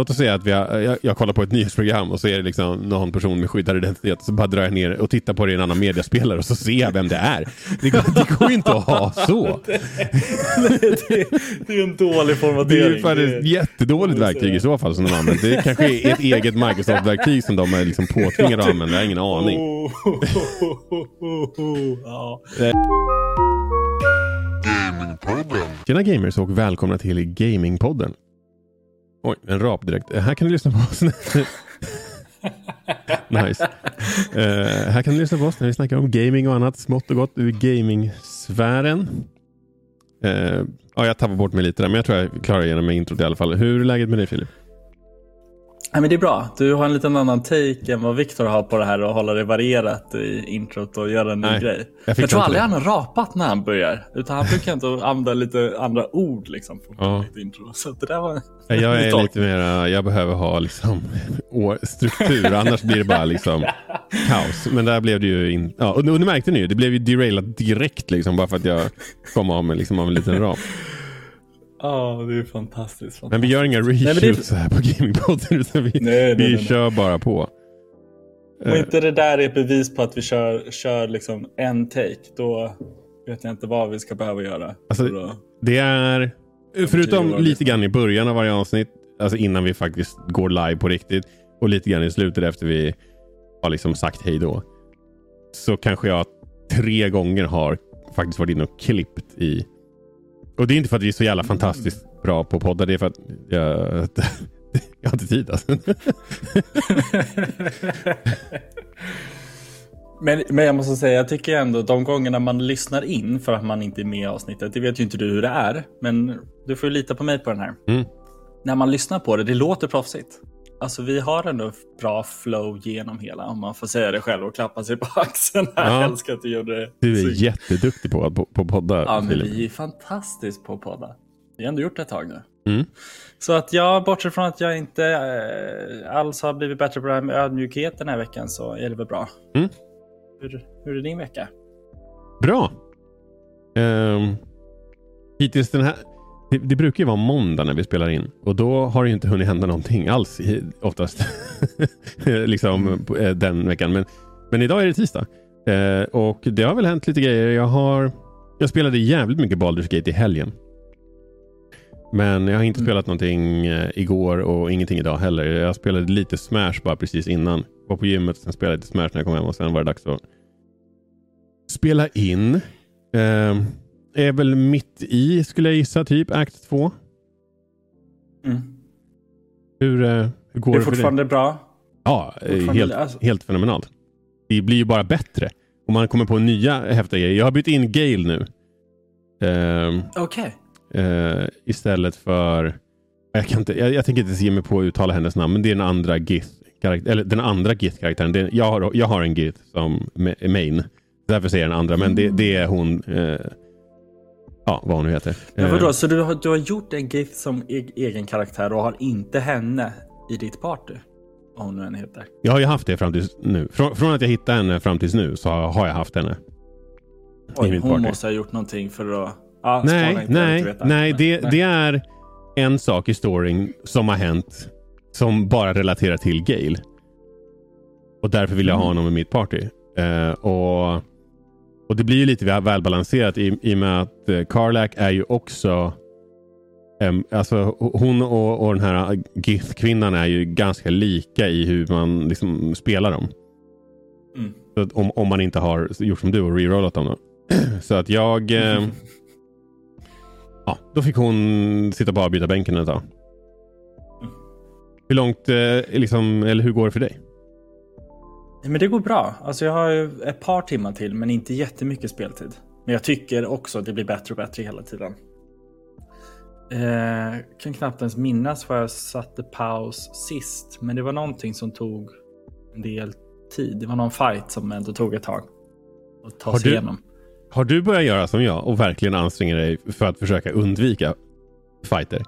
Låt oss säga att vi har, jag, jag kollar på ett nyhetsprogram och så är det liksom någon person med skyddad identitet. Så bara drar jag ner och tittar på det i en annan mediaspelare och så ser jag vem det är. Det går, det går inte att ha så. det, det är en dålig Det är formatering. ju ett jättedåligt verktyg i så fall som de använder. Det kanske är ett eget Microsoft-verktyg som de är liksom påtvingade att använda. Jag har ingen aning. Oh, ja. Tjena gamers och välkomna till Gamingpodden. Oj, en rap direkt. Eh, här kan du lyssna på oss. nice. Uh, här kan du lyssna på oss när vi snackar om gaming och annat smått och gott ur gaming-sfären. Eh, ja, jag tappar bort mig lite där, men jag tror jag klarar igenom med introt i alla fall. Hur är läget med dig Filip? Nej, men det är bra. Du har en liten annan take än vad Viktor har på det här och hålla det varierat i introt och göra en ny Nej, grej. jag Jag, tror aldrig det. han har rapat när han börjar. Utan han brukar inte använda lite andra ord liksom. På Ja. intro. Så det där var... Jag är Talk. lite mer, jag behöver ha liksom struktur, annars blir det bara liksom kaos. Men där blev det ju inte, ja, och, och ni märkte ni ju, det blev ju derailat direkt liksom bara för att jag kom av med liksom av en liten rap. Ja, det är fantastiskt. Men vi gör inga reshoots här på Gamingpodden utan vi, Nej, nej, vi nej, kör bara på. Om inte det där är ett bevis på att vi kör, kör liksom en take, då vet jag inte vad vi ska behöva göra. Alltså, att- Det är, förutom lite grann i början av varje avsnitt, alltså innan vi faktiskt går live på riktigt och lite grann i slutet efter vi har liksom sagt hej då. Så kanske jag tre gånger har faktiskt varit inne och klippt i. Och det är inte för att vi är så jävla fantastiskt bra på poddar, det är för att jag, jag har inte tid alltså. Men, men jag måste säga, jag tycker ändå de gångerna man lyssnar in för att man inte är med i avsnittet, det vet ju inte du hur det är, men du får ju lita på mig på den här. Mm. När man lyssnar på det, det låter proffsigt. Alltså vi har ändå bra flow genom hela, om man får säga det själv och klappa sig på axeln. Ja. Jag älskar att du gjorde det. Du är Så- jätteduktig på, på, på poddar. Ja, men vi är fantastiskt på att podda. Vi har ändå gjort det ett tag nu. Mm. Så att jag, bortsett från att jag inte eh, alls har blivit bättre på det här med ödmjukhet den här veckan, så är det väl bra. Mm. Hur, hur är din vecka? Bra. Um, hittills den här... Det, det brukar ju vara måndag när vi spelar in och då har det ju inte hunnit hända någonting alls i- oftast. liksom på- eh, den veckan. Men, men idag är det tisdag. Eh, och det har väl hänt lite grejer. Jag har... Jag spelade jävligt mycket Baldur's Gate i helgen. Men jag har inte Mm. spelat någonting eh, igår och ingenting idag heller. Jag spelade lite Smash bara precis innan. Var på gymmet, sen spelade jag lite Smash när jag kom hem och sen var det dags att spela in. Eh, är väl mitt i, skulle jag gissa, typ Act 2. Mm. Hur, eh, hur går Det det, fortfarande bra. Ja, eh, fortfarande- helt, alltså- helt fenomenalt. Det blir ju bara bättre. Och man kommer på nya häftiga grejer. Jag har bytt in Gale nu. Ehm, Okej. eh, istället för... Jag, kan inte, jag, jag tänker inte ge mig på att uttala hennes namn, men det är den andra Gith karaktär, eller den andra Gith-karaktären. Det- Jag har, jag har en Gith som ma- main. Därför säger jag den andra, men det, det är hon... Eh, ja, vad hon nu heter. Men Eh, vadå, så du har, du har gjort en GIF som e- egen karaktär och har inte henne i ditt party? Vad hon nu än heter. Jag har ju haft det fram tills nu. Från, från att jag hittade henne fram tills nu så har, jag haft henne. Oj, mitt hon party. måste ha gjort någonting för att... Spara Nej, nej, veta. nej, det, Nej. det är en sak i storyn som har hänt som bara relaterar till Gale. Och därför vill jag ha Mm. honom i mitt party. Eh, och, och det blir ju lite väl- välbalanserat i, i och med att uh, Karlak är ju också em, alltså hon och, och den här Gith-kvinnan är ju ganska lika i hur man liksom spelar dem. Mm. Så att om, om man inte har gjort som du och rerollat dem. Då. Så att jag... Eh, ja, då fick hon sitta på avbyta bänken ett tag. Hur långt, eh, liksom, eller hur går det för dig? Men det går bra. Alltså jag har ju ett par timmar till men inte jättemycket speltid. Men jag tycker också att det blir bättre och bättre hela tiden. Eh, kan knappt ens minnas var jag satte paus sist. Men det var någonting som tog en del tid. Det var någon fight som ändå tog ett tag. Att ta Har sig du- igenom. Har du börjat göra som jag och verkligen anstränga dig för att försöka undvika fighter?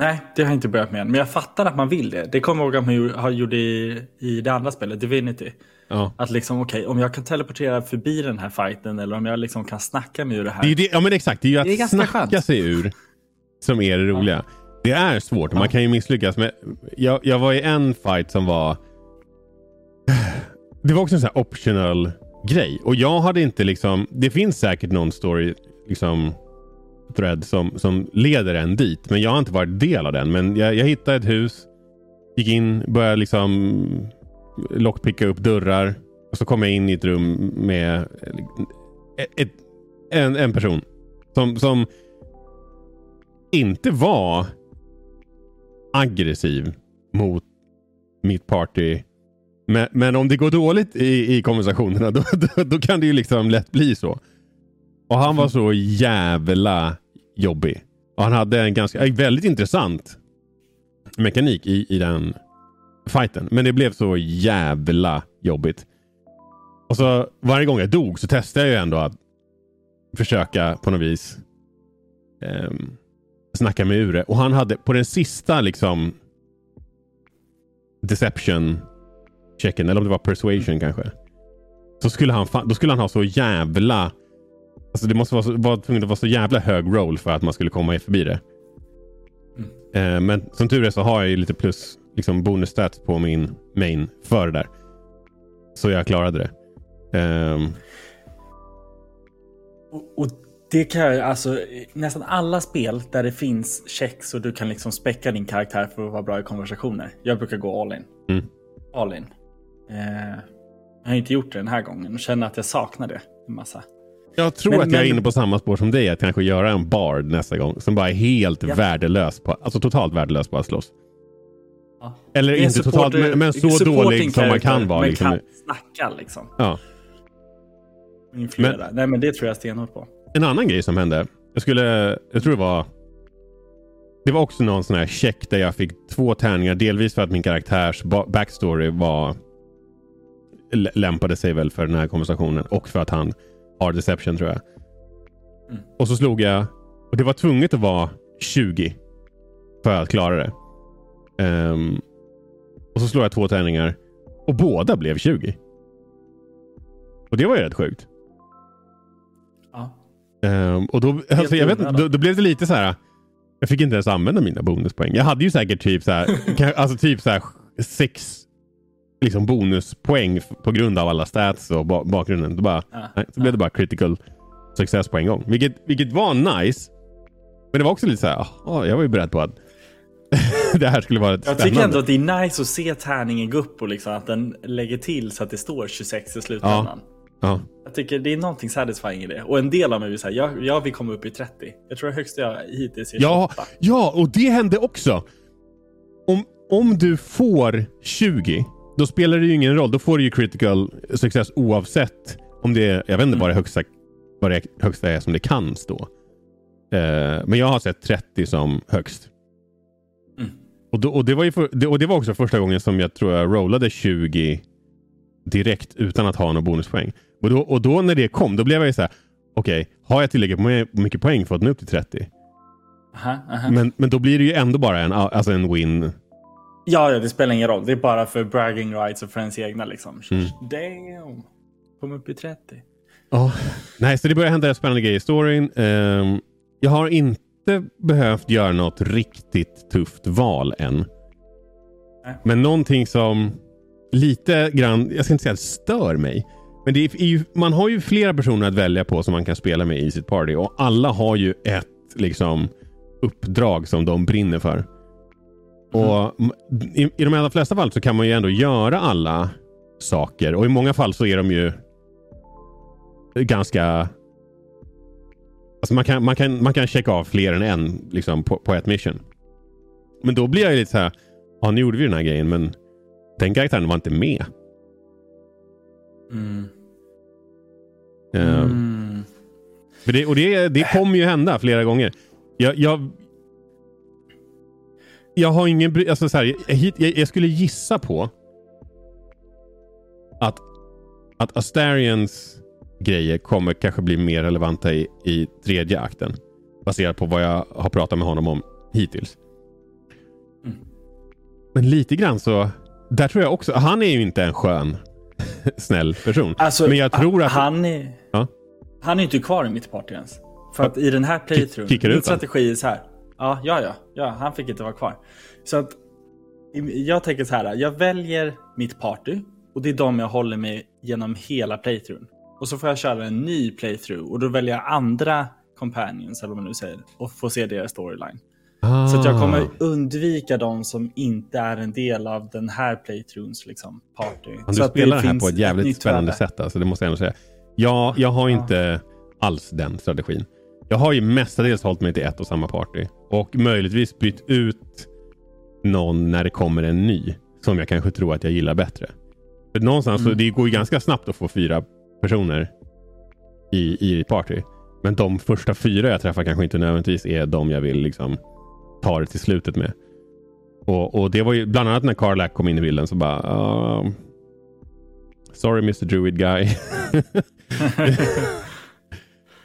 Nej, det har jag inte börjat med än. Men jag fattar att man vill det. Det kommer jag ihåg att man har gjort i, i det andra spelet, Divinity. Ja. Att liksom, okej, om jag kan teleportera förbi den här fighten eller om jag liksom kan snacka mig ur det här. Det är det, ja men exakt, det är ju att Det är snacka skönt. sig ur som är det roliga. Det är svårt. Man kan ju misslyckas. Men jag, jag var i en fight som var... Det var också en sån här optional grej. Och jag hade inte liksom... Det finns säkert någon story liksom thread som, som leder en dit. Men jag har inte varit del av den. Men jag, jag hittade ett hus. Gick in, började liksom lockpicka upp dörrar. Och så kom jag in i ett rum med ett, ett, en, en person. Som, som inte var aggressiv mot mitt party. Men, men om det går dåligt i, i konversationerna då, då, då, kan det ju liksom lätt bli så. Och han var så jävla jobbig. Och han hade en ganska väldigt intressant mekanik i, i den fighten. Men det blev så jävla jobbigt. Och så varje gång jag dog så testade jag ju ändå att försöka på något vis um, snacka mig ur det. Och han hade på den sista liksom deception checken, eller om det var persuasion kanske. Så skulle han, då skulle han ha så jävla... Alltså det måste vara, så, var tvungen att vara så jävla hög roll för att man skulle komma förbi det. Mm. Eh, men som tur är så har jag lite plus liksom bonus stats på min main för det där. Så jag klarade det. Um... Och, och, det kan jag, alltså nästan alla spel där det finns checks och du kan liksom späcka din karaktär för att vara bra i konversationer. Jag brukar gå all in. Mm. All in. Eh, jag har inte gjort det den här gången och känner att jag saknar det en massa. Jag tror men, att jag är inne på samma spår som dig. Att kanske göra en bard nästa gång som bara är helt ja. värdelös. På, alltså totalt värdelös på att slåss. Ja. Eller inte supporter, totalt, men, men så dålig som man kan vara. Men liksom. kan snacka liksom. Ja. Men, Nej, men det tror jag stenhårt på. En annan grej som hände. Jag skulle, jag tror det var det var också någon sån här check där jag fick två tärningar. Delvis för att min karaktärs backstory var lämpade sig väl för den här konversationen och för att han har deception tror jag. Mm. Och så slog jag och det var tvunget att vara 20 för att klara det. Um, och så slår jag två tärningar och båda blev 20. Och det var ju rätt sjukt. Ja. Um, och då, alltså, jag vet, då, då blev det lite så här. Jag fick inte ens använda mina bonuspoäng. Jag hade ju säkert typ så här, alltså typ så här sex liksom bonuspoäng på grund av alla stats och ba bakgrunden. Då, bara, ja, nej, så blev det bara critical success på en gång. Vilket, vilket var nice. Men det var också lite så här, oh, jag var ju beredd på att det här skulle vara spännande. Jag tycker ändå att det är nice att se tärningen gå upp och liksom att den lägger till så att det står 26 i slutändan. Ja. Ja. Jag tycker det är någonting satisfying i det. Och en del av mig vill säga, jag, jag vill komma upp i 30. Jag tror det högsta jag hittills är 28. Ja, ja, och det hände också. Om, om du får 20, då spelar det ju ingen roll. Då får du ju critical success oavsett om det är, jag vet inte mm. vad, det högsta, vad det högsta är som det kan stå. Uh, men jag har sett 30 som högst. Mm. Och, då, och, det var ju för, det, och det var också första gången som jag tror jag rollade 20 direkt utan att ha några bonuspoäng. Och då, och då när det kom, då blev jag ju så här. Okej, okay, har jag tillräckligt mycket poäng för att nå upp till 30? Aha, aha. Men, men då blir det ju ändå bara en, alltså en win. Ja, ja, det spelar ingen roll. Det är bara för bragging rights och för ens egna liksom. Mm. Damn! Kom upp i 30. Oh. Nej, så det börjar hända spännande grejer i storyn. Um, jag har inte behövt göra något riktigt tufft val än. Nej. Men någonting som lite grann, jag ska inte säga stör mig. Men det är ju, man har ju flera personer att välja på som man kan spela med i sitt party och alla har ju ett liksom uppdrag som de brinner för. Mm. Och i, i, de allra flesta fall så kan man ju ändå göra alla saker och i många fall så är de ju ganska Alltså man, kan, man, kan, man kan checka av fler än en liksom, på, på ett mission. Men då blir jag lite så här. Ja, nu gjorde vi den här grejen, men den karaktären var inte med. Mm. Uh, mm. Det, och det, det kommer ju hända flera gånger. Jag, jag, jag har ingen... Alltså så här, jag, jag, skulle gissa på att, att Astarians grejer kommer kanske bli mer relevanta i, i tredje akten. Baserat på vad jag har pratat med honom om hittills. Mm. Men lite grann så där tror jag också, han är ju inte en skön, snäll person. Alltså, men jag tror att... Han är, ja? han är inte kvar i mitt party ens. För att i den här playthroughen, min strategi är så här. Ja, ja, ja, ja, han fick inte vara kvar. Så att jag tänker så här, jag väljer mitt party och det är de jag håller med genom hela playthroughen. Och så får jag köra en ny playthrough och då väljer jag andra companions, eller vad man nu säger, och får se deras storyline. Ah. Så jag kommer undvika de som inte är en del av den här playthroughs liksom, party. du så spelar det här på ett jävligt spännande sätt, alltså, det måste jag ändå säga. Ja, jag har inte ja. alls den strategin. Jag har ju mestadels hållit mig till ett och samma party. Och möjligtvis bytt ut någon när det kommer en ny. Som jag kanske tror att jag gillar bättre. För någonstans mm. så det går ju ganska snabbt att få fyra personer i, i party. Men de första fyra jag träffar kanske inte nödvändigtvis är de jag vill liksom ta det till slutet med. Och, och det var ju bland annat när Carlack kom in i bilden så bara uh, Sorry Mr Druid guy. uh,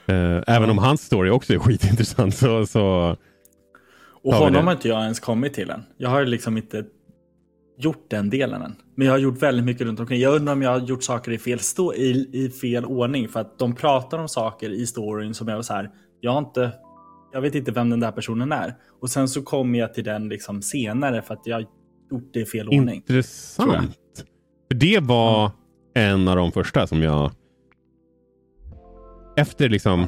även om hans story också är skitintressant så, så och honom har inte jag ens kommit till än. Jag har liksom inte gjort den delen än. Men jag har gjort väldigt mycket runt omkring. Jag undrar om jag har gjort saker i fel, stå, i, i fel ordning. För att de pratar om saker i storyn som jag var så här. Jag har inte jag vet inte vem den där personen är. Och sen så kommer jag till den liksom senare för att jag har gjort det i fel ordning. Intressant. För det var mm. en av de första som jag... Efter liksom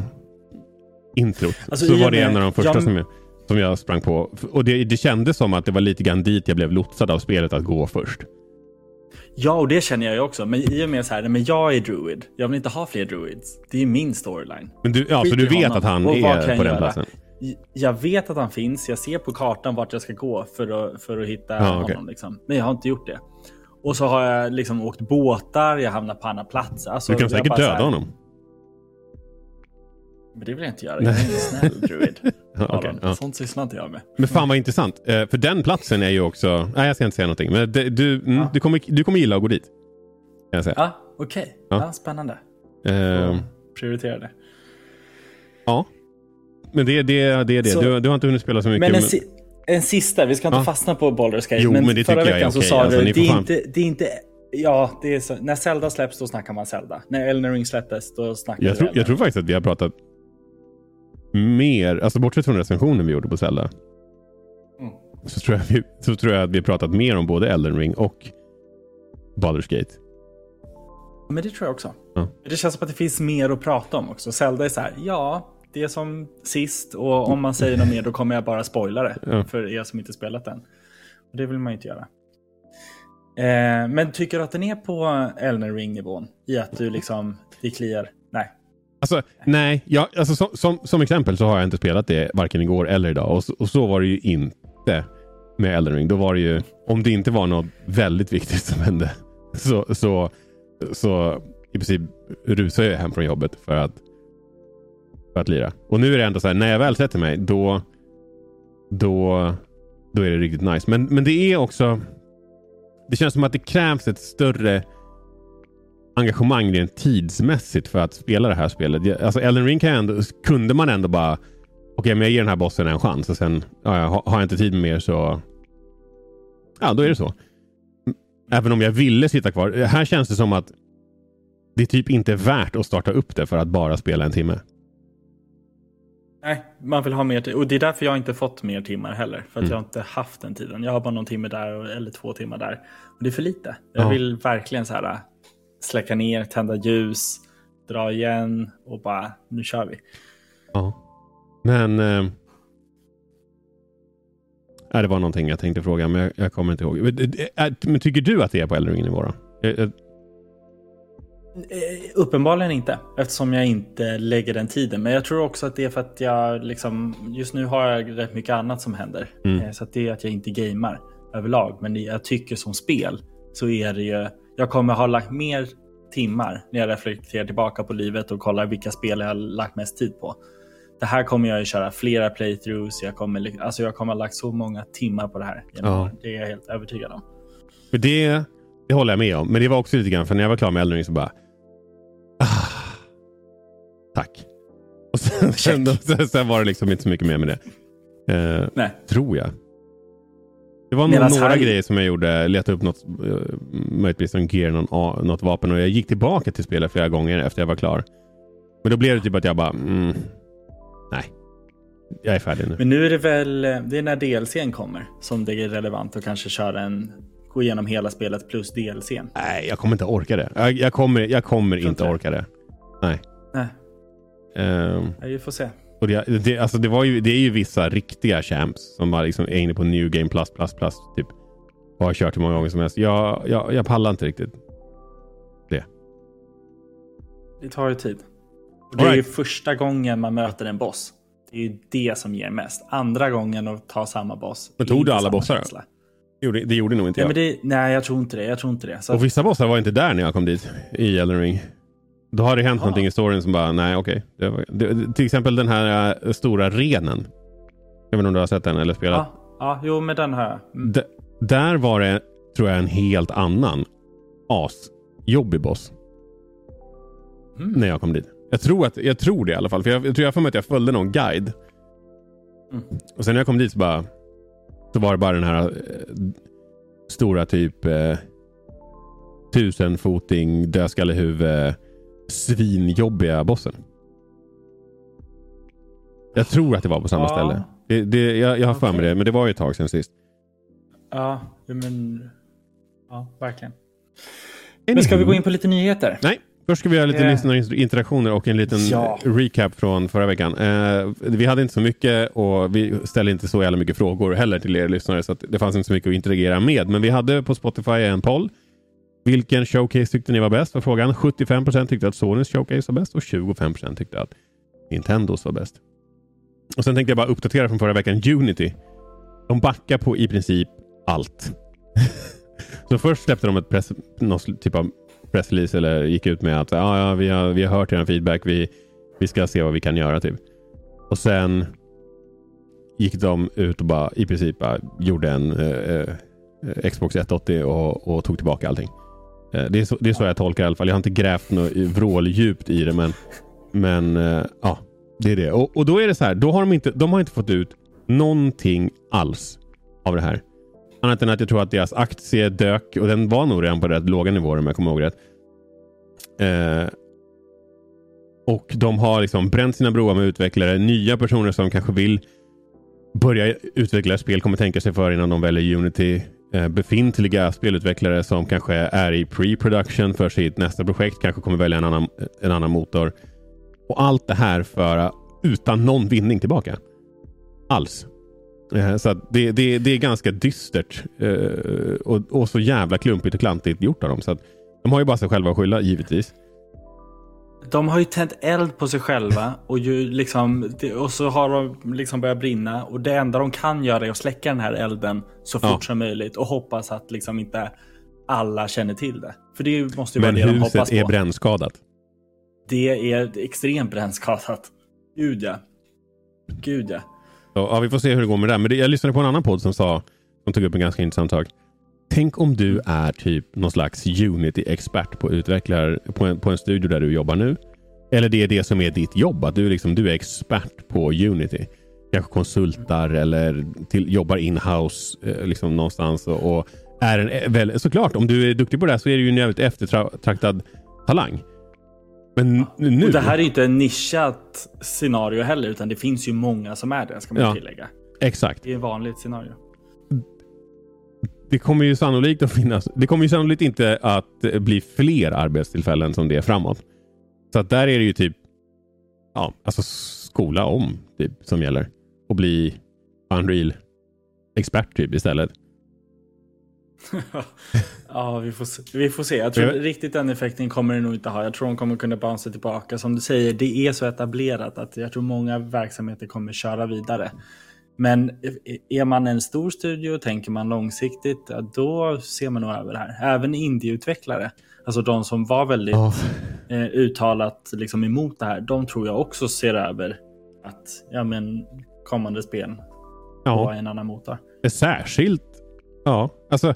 introt alltså, så var det en av de första jag... som, jag, som jag sprang på. Och det, det kändes som att det var lite grann dit jag blev lotsad av spelet att gå först. Ja, och det känner jag ju också. Men i och med så här, men jag är druid. Jag vill inte ha fler druids. Det är min storyline. Men du, ja, så du vet att han är på den göra? platsen? Jag vet att han finns. Jag ser på kartan vart jag ska gå för att, för att hitta ja, okay. honom. Liksom. Men jag har inte gjort det. Och så har jag liksom åkt båtar, jag hamnar på andra platser. Alltså, du kan säkert döda här... honom. Men det vill jag inte göra. Jag är en snäll druid. okay, ja. Sånt sysslar inte jag med. Men fan vad intressant. Eh, för den platsen är ju också... Nej, jag ska inte säga någonting. Men det, du, mm, ja. du, kommer, du kommer gilla att gå dit. Kan jag säga. Ja, okej. Okay. Ja. ja. spännande. Uh, prioritera det. Ja. Men det, det, det är det. Så, du, du, har inte hunnit spela så mycket. Men en, si en sista. Vi ska inte fastna på Baldur's Gate. Jo, men, men det förra veckan så sa alltså, du... Det är, inte, det är inte Ja, det är så. när Zelda släpps då snackar man Zelda. När Elden Ring släpptes då snackar jag tror, jag tror faktiskt att vi har pratat mer, alltså bortsett från recensionen vi gjorde på Zelda. Mm. Så, tror jag vi, så tror jag att vi har pratat mer om både Elden Ring och Baldur's Gate. Men det tror jag också. Ja. Det känns som att det finns mer att prata om också. Zelda är så här, ja, det är som sist och om man säger något mer då kommer jag bara spoila det ja. för er som inte spelat den. Och det vill man ju inte göra. Eh, men tycker du att den är på Elden Ring-nivån? I att du liksom, det kliar? Alltså, nej, jag, alltså, som, som, som, exempel så har jag inte spelat det varken igår eller idag. Och, och så var det ju inte med Elden Ring. Då var det ju, om det inte var något väldigt viktigt som hände, så, så, så i princip rusade jag hem från jobbet för att, för att lira. Och nu är det ändå så här, när jag väl sätter mig, då, då, då är det riktigt nice. Men, men det är också, det känns som att det krävs ett större engagemang rent tidsmässigt för att spela det här spelet. Alltså Elden Ring kan ändå, kunde man ändå bara okej, okay, men jag ger den här bossen en chans och sen ja, har jag inte tid med mer så ja, då är det så. Även om jag ville sitta kvar. Här känns det som att det typ inte är värt att starta upp det för att bara spela en timme. Nej, man vill ha mer tid. Och det är därför jag inte fått mer timmar heller. För att mm. jag inte haft den tiden. Jag har bara någon timme där eller två timmar där. Och det är för lite. Jag ja. vill verkligen så här släcka ner, tända ljus, dra igen och bara nu kör vi. Ja. Men... Eh, det var någonting jag tänkte fråga men jag, jag kommer inte ihåg. Men, men, tycker du att det är på Elden nivå då? Jag, Eh, uppenbarligen inte, eftersom jag inte lägger den tiden. Men jag tror också att det är för att jag liksom, just nu har jag rätt mycket annat som händer. Mm. Eh, så det är att jag inte gamer överlag. Men jag tycker som spel så är det ju, jag kommer ha lagt mer timmar när jag reflekterar tillbaka på livet och kollar vilka spel jag har lagt mest tid på. Det här kommer jag ju köra flera playthroughs. Jag kommer, alltså jag kommer ha lagt så många timmar på det här. Ja. Det är jag helt övertygad om. För det, det håller jag med om. Men det var också lite grann, för när jag var klar med Elden så bara Ah, tack. Och sen, sen, sen, var det liksom inte så mycket mer med det. Eh, Nej. Tror jag. Det var nog några här... grejer som jag gjorde. Letade upp något, uh, möjligtvis en gear, någon, något vapen. Och jag gick tillbaka till spelet flera gånger efter jag var klar. Men då blev det typ att jag bara, mm, nej. Jag är färdig nu. Men nu är det väl, det är när DLCn kommer som det är relevant att kanske köra en, gå igenom hela spelet plus DLCn. Nej, jag kommer inte orka det. Jag, jag kommer, jag kommer inte orka det. Nej. Nej, Ehm, ja, vi får se. Och det, det, alltså det, var ju, det är ju vissa riktiga champs som bara liksom är inne på new game plus plus plus typ. Och har kört hur många gånger som helst. Jag, jag, jag pallar inte riktigt. Det tar ju tid. Och det All är ju right. första gången man möter en boss. Det är ju det som ger mest. Andra gången att ta samma boss. Men det tog du alla bossar. Det gjorde, det gjorde nog inte Nej, jag. det, nej, jag tror inte det. Jag tror inte det. Så Och vissa bossar var inte där när jag kom dit i Elden Ring. Då har det hänt Aha. någonting i storyn som bara, nej okej. Det det- Till exempel den här äh, stora renen. Jag vet inte om du har sett den eller spelat. ja, ja, jo, men den jag. Mm. D- där var det, tror jag, en helt annan asjobbig boss. Mm. När jag kom dit. Jag tror, att, jag tror det i alla fall. För jag, jag tror jag för mig att jag följde någon guide. Mm. Och sen när jag kom dit så bara... Så var det bara den här eh, stora typ eh, tusenfoting, dödskallehuvud, svinjobbiga bossen. Jag tror att det var på samma Ja. ställe. Det, det, jag, jag har för mig det, men det var ju ett tag sedan sist. Ja, men... Ja, verkligen. Men ska vi gå in på lite nyheter? Nej, först ska vi göra lite Eh. lyssnarinteraktioner och en liten Ja. recap från förra veckan. Eh, vi hade inte så mycket och vi ställde inte så jävla mycket frågor heller till er lyssnare så att det fanns inte så mycket att interagera med. Men vi hade på Spotify en poll. Vilken showcase tyckte ni var bäst? var frågan. 75% tyckte att Sonys showcase var bäst och 25% tyckte att Nintendos var bäst. Och sen tänkte jag bara uppdatera från förra veckan. Unity. De backar på i princip allt. så först släppte de ett press, någon typ av pressrelease eller gick ut med att ah, ja, vi, har, vi har hört er feedback. Vi, vi ska se vad vi kan göra. Typ. Och sen gick de ut och bara i princip bara gjorde en eh, eh, Xbox 180 och, och tog tillbaka allting. Eh, det, är så, det är så jag tolkar det i alla fall. Jag har inte grävt något vråldjupt i det men, men eh, ja, det är det. Och, och då är det så här, då har de, inte, de har inte fått ut någonting alls av det här. Annat än att jag tror att deras aktie dök och den var nog redan på rätt låga nivåer om jag kommer ihåg rätt. Eh, och de har liksom bränt sina broar med utvecklare. Nya personer som kanske vill börja utveckla spel kommer tänka sig för innan de väljer Unity. Eh, befintliga spelutvecklare som kanske är i pre-production för sitt nästa projekt kanske kommer välja en annan, en annan motor. Och allt det här för utan någon vinning tillbaka. Alls. Eh, så att det, det, det är ganska dystert eh, och, och så jävla klumpigt och klantigt gjort av dem. Så att de har ju bara sig själva att skylla givetvis. De har ju tänt eld på sig själva och, ju liksom, och så har de liksom börjat brinna. Och det enda de kan göra är att släcka den här elden så fort Ja. som möjligt och hoppas att liksom inte alla känner till det. För det måste ju Men vara det de hoppas huset är på. brännskadat. Det är extremt brännskadat. Gud ja. Gud ja. Ja, vi får se hur det går med det. Men det, jag lyssnade på en annan podd som sa, som tog upp en ganska intressant sak. Tänk om du är typ någon slags Unity-expert på utvecklar på en, på en studio där du jobbar nu. Eller det är det som är ditt jobb, att du, liksom, du är expert på Unity. Kanske konsultar eller till, jobbar in-house eh, liksom någonstans. Och, och är en, eh, väl, såklart, om du är duktig på det här så är du ju en jävligt eftertraktad talang. Men nu... Och det här är ju inte en nischat scenario heller, utan det finns ju många som är det, ska man Ja. tillägga. Exakt. Det är ett vanligt scenario. Det kommer ju sannolikt att finnas. Det kommer ju sannolikt inte att eh, bli fler arbetstillfällen som det är framåt. Så att där är det ju typ ja, alltså skola om typ, som gäller. Och bli Unreal expert typ istället. ja, vi får, se. vi får se. Jag tror Jag- riktigt den effekten kommer det nog inte ha. Jag tror de kommer kunna bounce tillbaka. Som du säger, det är så etablerat att jag tror många verksamheter kommer köra vidare. Men är man en stor studio och tänker man långsiktigt, då ser man nog över det här. Även indieutvecklare, alltså de som var väldigt eh, uttalat liksom emot det här, de tror jag också ser över att ja, men, kommande spel Ja. var en annan motor. Särskilt, ja, alltså.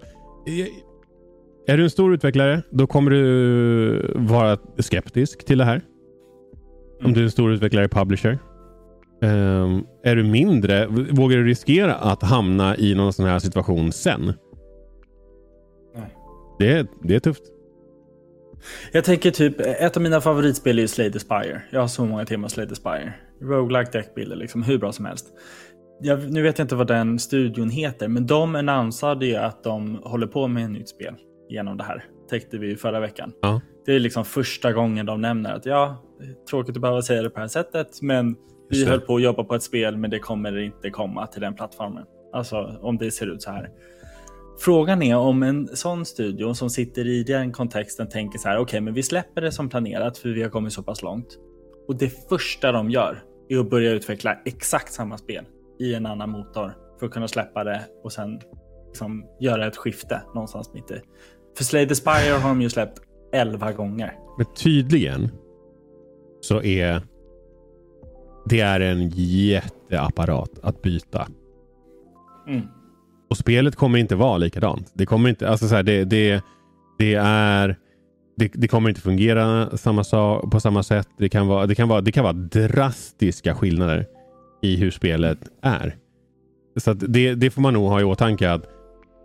Är du en stor utvecklare, då kommer du vara skeptisk till det här. Om Mm. du är en stor utvecklare i publisher. Ehm, är du mindre, vågar du riskera att hamna i någon sån här situation sen? Nej. Det är, det är tufft. Jag tänker typ, ett av mina favoritspel är ju Slay the Spire. Jag har så många timmar Slay the Spire. Roguelike deckbilder, liksom hur bra som helst. Jag, nu vet jag inte vad den studion heter, men de annonsade ju att de håller på med ett nytt spel genom det här. Täckte vi förra veckan. Ja. Det är liksom första gången de nämner att ja, tråkigt att behöva säga det på det här sättet, men vi höll på att jobba på ett spel, men det kommer inte komma till den plattformen. Alltså om det ser ut så här. Frågan är om en sån studio som sitter i den kontexten tänker så här, okej, men vi släpper det som planerat för vi har kommit så pass långt. Och det första de gör är att börja utveckla exakt samma spel i en annan motor för att kunna släppa det och sen liksom göra ett skifte någonstans mitt i. För Slay the Spire har de ju släppt 11 gånger. Men tydligen så är det är en jätteapparat att byta. Mm. Och spelet kommer inte vara likadant. Det kommer inte, alltså så här, det, det, det är det, det kommer inte fungera samma sak, på samma sätt. Det kan, vara, det, kan vara, det kan vara drastiska skillnader i hur spelet är. Så det, det får man nog ha i åtanke att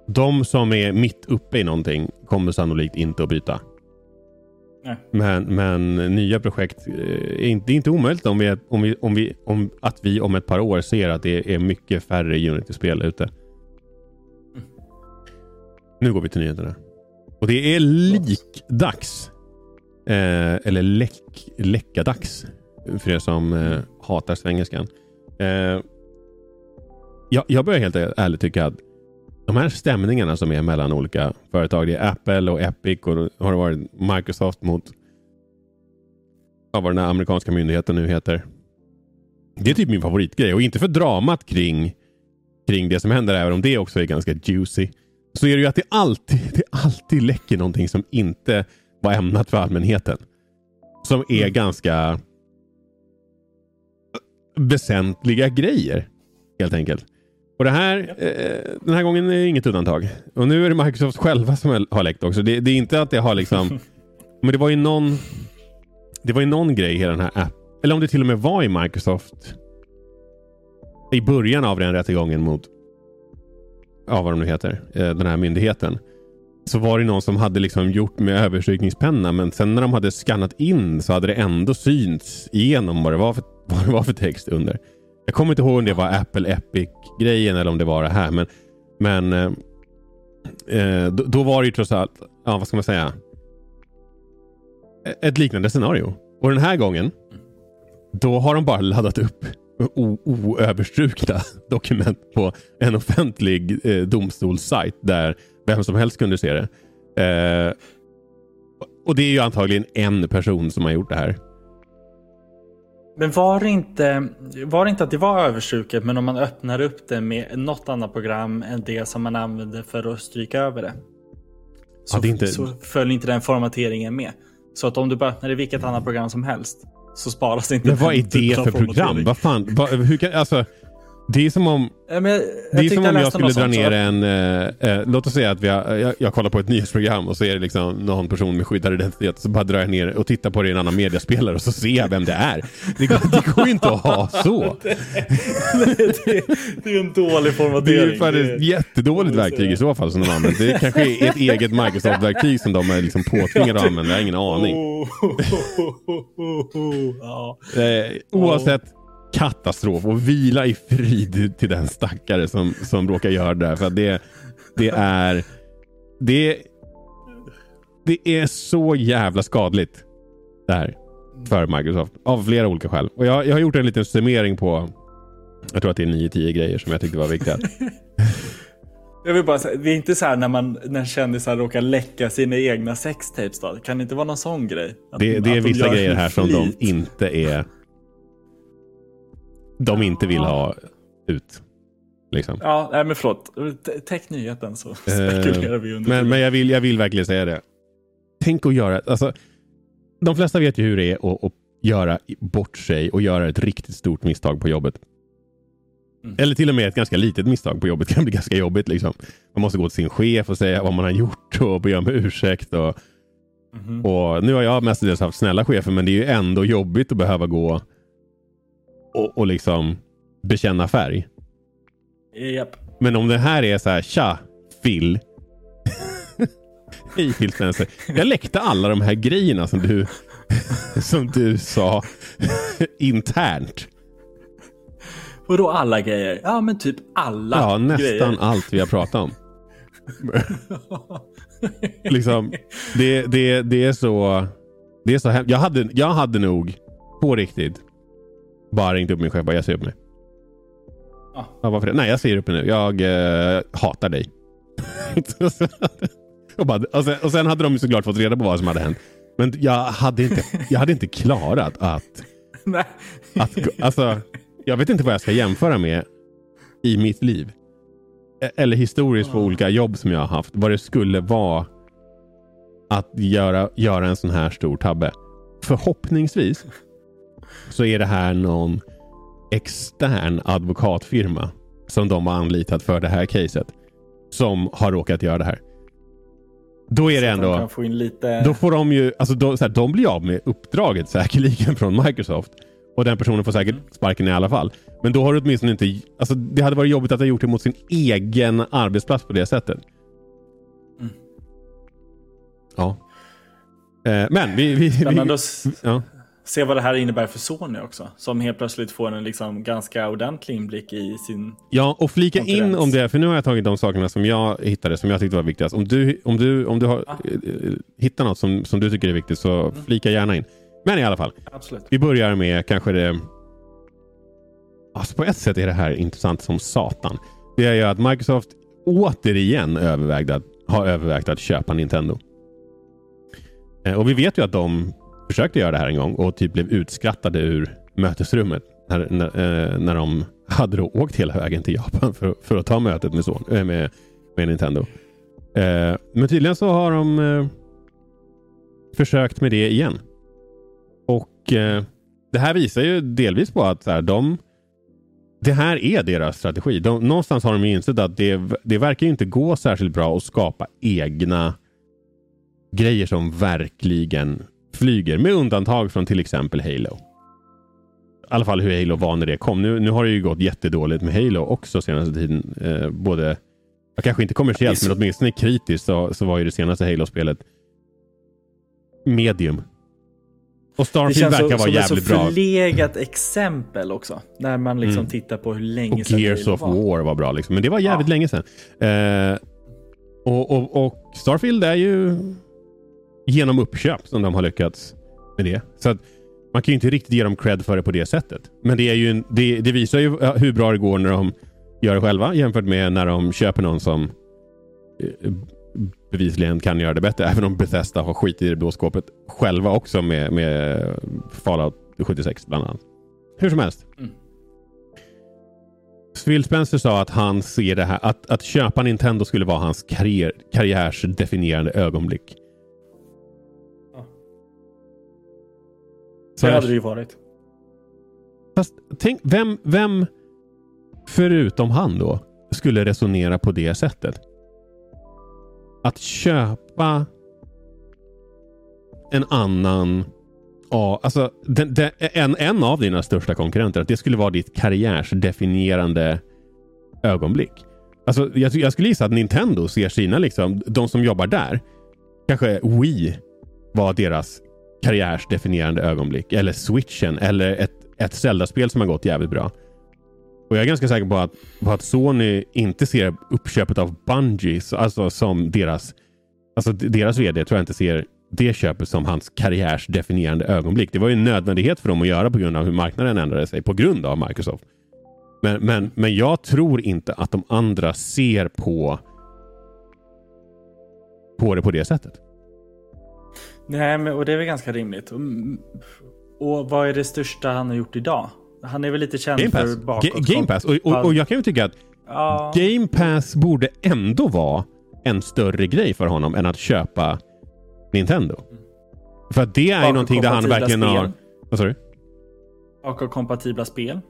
de som är mitt uppe i någonting kommer sannolikt inte att byta. Nej. Men, men nya projekt, eh, är inte, det är inte omöjligt om vi, om vi, om vi, om, att vi om ett par år ser att det är mycket färre Unity-spel ute. Nu går vi till nyheterna. Och det är likdags. Eh, eller läck, läckadags. För er som eh, hatar svengelskan. Eh, jag, jag börjar helt ärligt tycka att de här stämningarna som är mellan olika företag. Det är Apple och Epic och har det varit Microsoft mot vad den här amerikanska myndigheten nu heter. Det är typ min favoritgrej och inte för dramat kring, kring det som händer, även om det också är ganska juicy. Så är det ju att det alltid, det alltid läcker någonting som inte var ämnat för allmänheten. Som är ganska väsentliga grejer helt enkelt. Och det här, eh, den här gången är inget undantag. Och nu är det Microsoft själva som har läckt också. Det, det är inte att det har liksom... men det var ju någon... Det var ju någon grej i den här app. Eller om det till och med var i Microsoft. I början av den rättegången mot... Ja, vad de nu heter. Eh, den här myndigheten. Så var det någon som hade liksom gjort med överstrykningspenna. Men sen när de hade skannat in så hade det ändå synts igenom vad det var för, vad det var för text under. Jag kommer inte ihåg om det var Apple Epic-grejen eller om det var det här. Men, men eh, eh då, då var det ju trots allt, ja vad ska man säga? Ett liknande scenario. Och den här gången, då har de bara laddat upp oöverstrukna dokument på en offentlig eh, domstolssajt där vem som helst kunde se det. Eh, och det är ju antagligen en person som har gjort det här. Men var det, inte, var det inte att det var överstruket, men om man öppnar upp det med något annat program än det som man använder för att stryka över det. Så, Ja, det inte- så följer inte den formateringen med. Så att om du bara öppnar i vilket annat program som helst så sparas inte Men vad är det för program? Vad fan? Vad, hur kan, alltså, det är som om Ja, men jag, Det är som om jag skulle dra ner en... Eh, eh, låt oss säga att vi har, jag, jag kollar på ett nyhetsprogram och så är det liksom någon person med skyddad identitet. Så bara drar jag ner och tittar på det i en annan mediaspelare och så ser jag vem det är. Det går, det går ju inte att ha så. det, det är ju en dålig Det är formatering. fan ett jättedåligt verktyg i så fall som de använder. Det kanske är ett eget Microsoft-verktyg som de är liksom påtvingade att använda. Jag har ingen aning. ja. Eh, oavsett katastrof och vila i frid till den stackare som, som råkar göra det här. För det, det är... Det, det är så jävla skadligt det här för Microsoft. Av flera olika skäl. Och jag, jag har gjort en liten summering på jag tror att det är 9-10 grejer som jag tyckte var viktiga. Jag vill bara säga, det är inte så här när, man, när kändisar råkar läcka sina egna sextapes då? Kan det inte vara någon sån grej? Att- Det, det är de vissa grejer här som de inte är... De inte vill ha ut. Liksom. Ja, nej, men förlåt. Täck nyheten så spekulerar vi under Men, men jag, vill, jag vill verkligen säga det. Tänk att göra... Alltså, de flesta vet ju hur det är att, att göra bort sig och göra ett riktigt stort misstag på jobbet. Mm. Eller till och med ett ganska litet misstag på jobbet kan bli ganska jobbigt. Liksom. Man måste gå till sin chef och säga vad man har gjort och be om ursäkt. Och, Mhm. och nu har jag mestadels haft snälla chefer men det är ju ändå jobbigt att behöva gå och, och liksom bekänna färg. Japp. Men om det här är så här, tja, Phil. Hej Phil Spencer. Jag läckte alla de här grejerna som du, som du sa internt. Vadå alla grejer? Ja men typ alla Ja, nästan grejer. allt vi har pratat om. liksom, det, det, det är så... Det är så hem- jag, hade, jag hade nog på riktigt bara ringt upp min chef och bara, jag säger upp mig. Ja. Ja, varför det? Nej, jag säger upp mig nu. Jag eh, hatar dig. och, bara, och, sen, och sen hade de såklart fått reda på vad som hade hänt. Men jag hade inte, jag hade inte klarat att... Att alltså, jag vet inte vad jag ska jämföra med i mitt liv. E- Eller historiskt på olika jobb som jag har haft. Vad det skulle vara att göra, göra en sån här stor tabbe. Förhoppningsvis så är det här någon extern advokatfirma som de har anlitat för det här caset. Som har råkat göra det här. Då är det Så att de ändå... få lite... Då får de ju, alltså då, så här, de blir av med uppdraget säkerligen från Microsoft. Och den personen får säkert sparken i alla fall. Men då har du åtminstone inte, alltså det hade varit jobbigt att ha gjort det mot sin egen arbetsplats på det sättet. Mm. Ja. Eh, men vi... vi, vi s- ja. Se vad det här innebär för Sony också. Som helt plötsligt får en liksom ganska ordentlig inblick i sin... ja, och flika in Konkurrens. om det, för nu har jag tagit de sakerna som jag hittade som jag tyckte var viktigast. Om du, om du, om du har Ja. eh, eh, hittat något som, som du tycker är viktigt så flika gärna in. Men i alla fall. Absolut. Vi börjar med kanske det... Alltså på ett sätt är det här intressant som satan. Det är ju att Microsoft återigen övervägde att, har övervägt att köpa Nintendo. Eh, Och vi vet ju att de försökte göra det här en gång och typ blev utskrattade ur mötesrummet när, när, eh, när de hade då åkt hela vägen till Japan för, för att ta mötet med, son, eh, med, med Nintendo. Eh, men tydligen så har de eh, försökt med det igen. Och eh, det här visar ju delvis på att så här, de det här är deras strategi. De, någonstans har de ju insett att det, det verkar inte gå särskilt bra att skapa egna grejer som verkligen flyger. Med undantag från till exempel Halo. I alla fall hur Halo var när det kom. Nu, nu har det ju gått jättedåligt med Halo också senaste tiden. Eh, både, kanske inte kommersiellt, men åtminstone kritiskt så, så var ju det senaste Halo-spelet medium. Och Det Starfield känns verkar vara som ett så jävligt bra. förlegat exempel också. När man liksom Mm. tittar på hur länge Och sedan Gears of var. War var bra. Liksom. Men det var jävligt Ja. länge sedan. Eh, och, och, och Starfield är ju genom uppköp som de har lyckats med det. Så att man kan ju inte riktigt ge dem cred för det på det sättet. Men det, är ju, det, det visar ju hur bra det går när de gör det själva jämfört med när de köper någon som eh, bevisligen kan göra det bättre. Även om Bethesda har skit i det blå skåpet själva också med, med Fallout 76 bland annat. Hur som helst. Mm. Phil Spencer sa att han ser det här, att, att köpa Nintendo skulle vara hans karriär, karriärsdefinierande ögonblick. Så Det hade det ju varit. Fast tänk, vem, vem förutom han då skulle resonera på det sättet? Att köpa en annan Ja, alltså den, den, en, en av dina största konkurrenter, att det skulle vara ditt karriärsdefinierande ögonblick. Alltså, jag, jag skulle gissa att Nintendo ser sina, liksom, de som jobbar där, kanske Wii var deras karriärsdefinierande ögonblick. Eller switchen, eller ett, ett Zelda-spel som har gått jävligt bra. Och jag är ganska säker på att, på att Sony inte ser uppköpet av Bungie alltså som deras... Alltså deras vd tror jag inte ser det köpet som hans karriärsdefinierande ögonblick. Det var ju en nödvändighet för dem att göra på grund av hur marknaden ändrade sig på grund av Microsoft. Men, men, men jag tror inte att de andra ser på, på det på det sättet. Nej, men, och det är väl ganska rimligt. Och, vad är det största han har gjort idag? Han är väl lite känd Game Pass. för bakåt. Ga- Game Pass. Och, och, och jag kan ju tycka att Ja, Game Pass borde ändå vara en större grej för honom än att köpa Nintendo. För att det är ju någonting där han verkligen har... spel. Vad sa du? Bakåtkompatibla spel.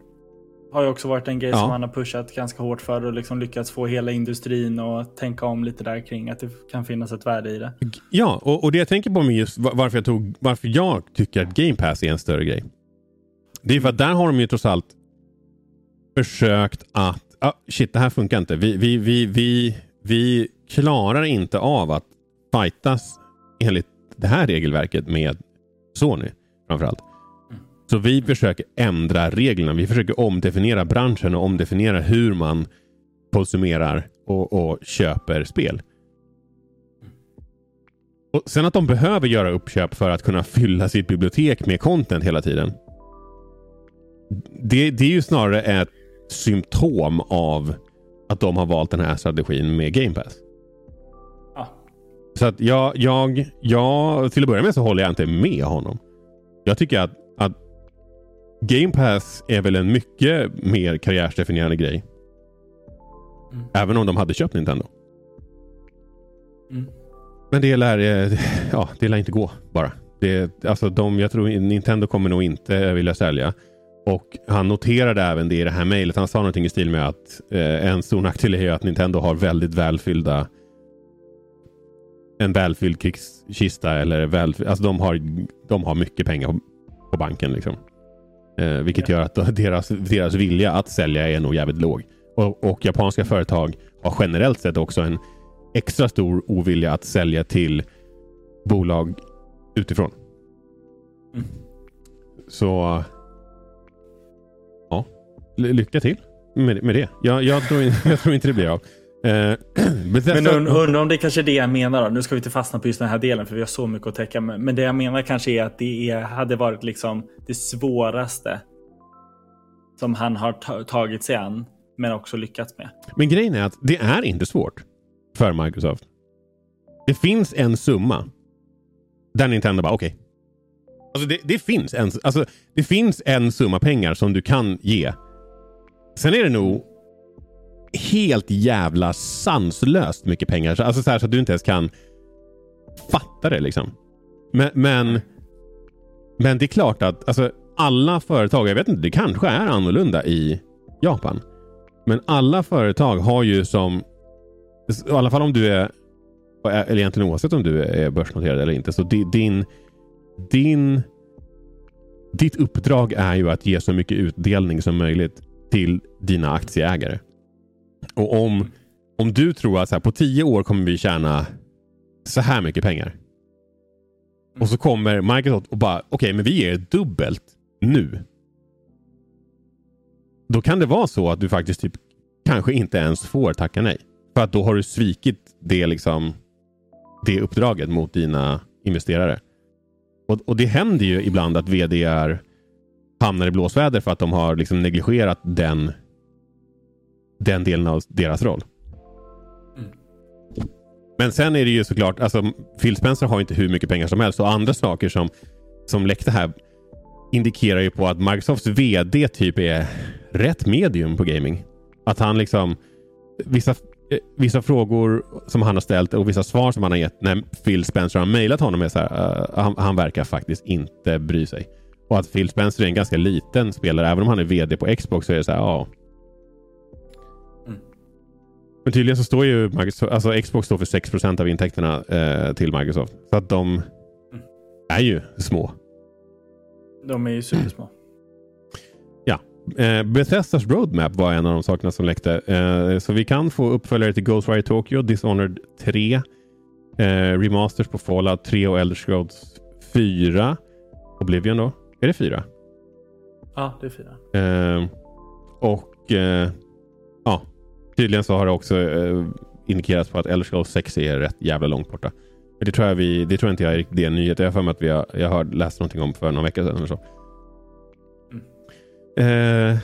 Har ju också varit en grej Ja. som han har pushat ganska hårt för och liksom lyckats få hela industrin att tänka om lite där kring att det kan finnas ett värde i det. Ja, och, och det jag tänker på med just va- varför jag, tog, varför jag tycker att Game Pass är en större grej. Det är för att där har de ju trots allt försökt att... Ah, shit, det här funkar inte. Vi, vi, vi, vi, vi klarar inte av att fightas enligt det här regelverket med Sony framförallt. Så vi försöker ändra reglerna. Vi försöker omdefiniera branschen och omdefiniera hur man konsumerar och, och köper spel. Och Sen att de behöver göra uppköp för att kunna fylla sitt bibliotek med content hela tiden. Det, det är ju snarare ett symptom av att de har valt den här strategin med Game Pass. Ja. Så att jag, jag, jag, till att börja med så håller jag inte med honom. Jag tycker att, att Game Pass är väl en mycket mer karriärsdefinierande grej. Mm. Även om de hade köpt Nintendo. Mm. Men det lär, eh, ja, det lär inte gå bara. Det, alltså de, jag tror Nintendo kommer nog inte vilja sälja. Och Han noterade även det i det här mejlet. Han sa någonting i stil med att eh, en stor nackdel är att Nintendo har väldigt välfyllda en välfylld krigskista eller väl, alltså de har, de har mycket pengar på, på banken. Liksom. Eh, vilket gör att deras, deras vilja att sälja är nog jävligt låg. Och, och japanska företag har generellt sett också en extra stor ovilja att sälja till bolag utifrån. Mm. Så ja, lycka till med, med det. Jag, jag, tror, jag tror inte det blir av. Eh, Bethesda- Men und- undrar om det kanske är det jag menar då. Nu ska vi inte fastna på just den här delen för vi har så mycket att täcka. Men det jag menar kanske är att det är, hade varit liksom det svåraste som han har ta- tagit sig an men också lyckats med. Men grejen är att det är inte svårt för Microsoft. Det finns en summa där Nintendo bara okej. Alltså det, det, finns en, alltså det finns en summa pengar som du kan ge. Sen är det nog helt jävla sanslöst mycket pengar. Så- Alltså så, här, så att du inte ens kan fatta det liksom. Men, men, men det är klart att alltså, alla företag, jag vet inte, det kanske är annorlunda i Japan. Men alla företag har ju som, i alla fall om du är, eller egentligen oavsett om du är börsnoterad eller inte, så din, din, ditt uppdrag är ju att ge så mycket utdelning som möjligt till dina aktieägare. Och om, om du tror att så här, på tio år kommer vi tjäna så här mycket pengar. Och så kommer Microsoft och bara, okej, men vi ger dubbelt nu. Då kan det vara så att du faktiskt typ kanske inte ens får tacka nej. För att då har du svikit det, liksom, det uppdraget mot dina investerare. Och, och det händer ju ibland att vd hamnar i blåsväder för att de har liksom negligerat den, den delen av deras roll. Men sen är det ju såklart, alltså Phil Spencer har ju inte hur mycket pengar som helst och andra saker som, som läckte här indikerar ju på att Microsofts VD typ är rätt medium på gaming. Att han liksom vissa, eh, vissa frågor som han har ställt och vissa svar som han har gett när Phil Spencer har mejlat honom är så här, uh, han, han verkar faktiskt inte bry sig. Och att Phil Spencer är en ganska liten spelare, även om han är VD på Xbox så är det så här, ja. uh, men tydligen så står ju Microsoft, alltså Xbox står för 6% av intäkterna eh, till Microsoft. Så att de är ju små. De är ju supersmå. Eh, Bethesdas roadmap var en av de sakerna som läckte. Eh, så vi kan få uppföljare till Ghostwire Tokyo, Dishonored 3, eh, remasters på Fallout 3 och Elder Scrolls 4. Oblivion då? Är det 4? Ja, det är fyra. Eh, och eh, ja, tydligen så har det också eh, indikerats på att Elder Scrolls 6 är rätt jävla långt borta. Men det tror jag, vi, det tror jag inte jag är riktigt en nyhet. Jag har för mig att vi har, jag har läst någonting om för någon vecka sedan eller så. Eh,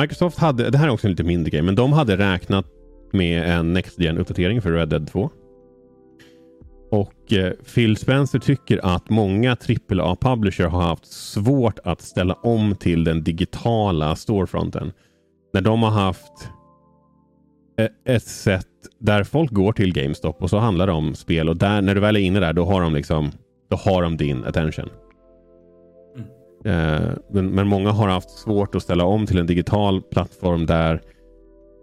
Microsoft hade, det här är också en lite mindre grej, men de hade räknat med en Next gen uppdatering för Red Dead 2. Och eh, Phil Spencer tycker att många AAA-publisher har haft svårt att ställa om till den digitala storefronten. När de har haft ett sätt där folk går till GameStop och så handlar det om spel och där, när du väl är inne där då har de liksom då har de din attention. Eh, men, men många har haft svårt att ställa om till en digital plattform där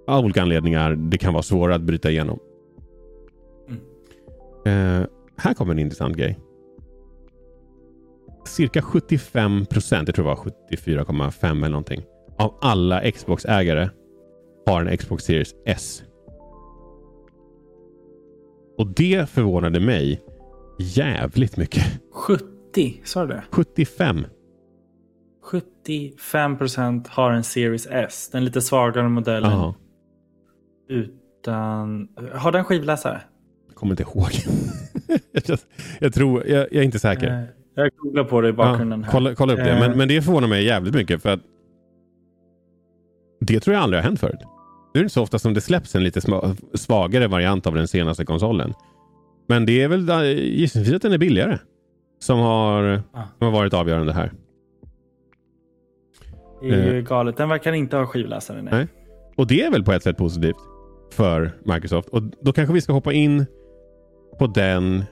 av olika anledningar det kan vara svårare att bryta igenom. Eh, här kommer en intressant grej. Cirka 75 procent, jag tror det var 74,5 eller någonting, av alla Xbox-ägare har en Xbox Series S. Och det förvånade mig jävligt mycket. 70, sa du det? 75. 75% har en Series S. Den lite svagare modellen. Ja. Utan... Har den skivläsare? Jag kommer inte ihåg. jag, jag, tror, jag, jag, är inte säker. Eh, jag googlar på det i bakgrunden. Ja, kolla, kolla, upp det. Men, eh. men det förvånar mig jävligt mycket. för att Det tror jag aldrig har hänt förut. Nu är det så ofta som det släpps en lite svagare variant av den senaste konsolen. Men det är väl gissningsvis att den är billigare. Som har, ah. som har varit avgörande här. Det är ju eh. galet. Den verkar inte ha skivläsare. Nej. nej. Och det är väl på ett sätt positivt för Microsoft. Och Då kanske vi ska hoppa in på den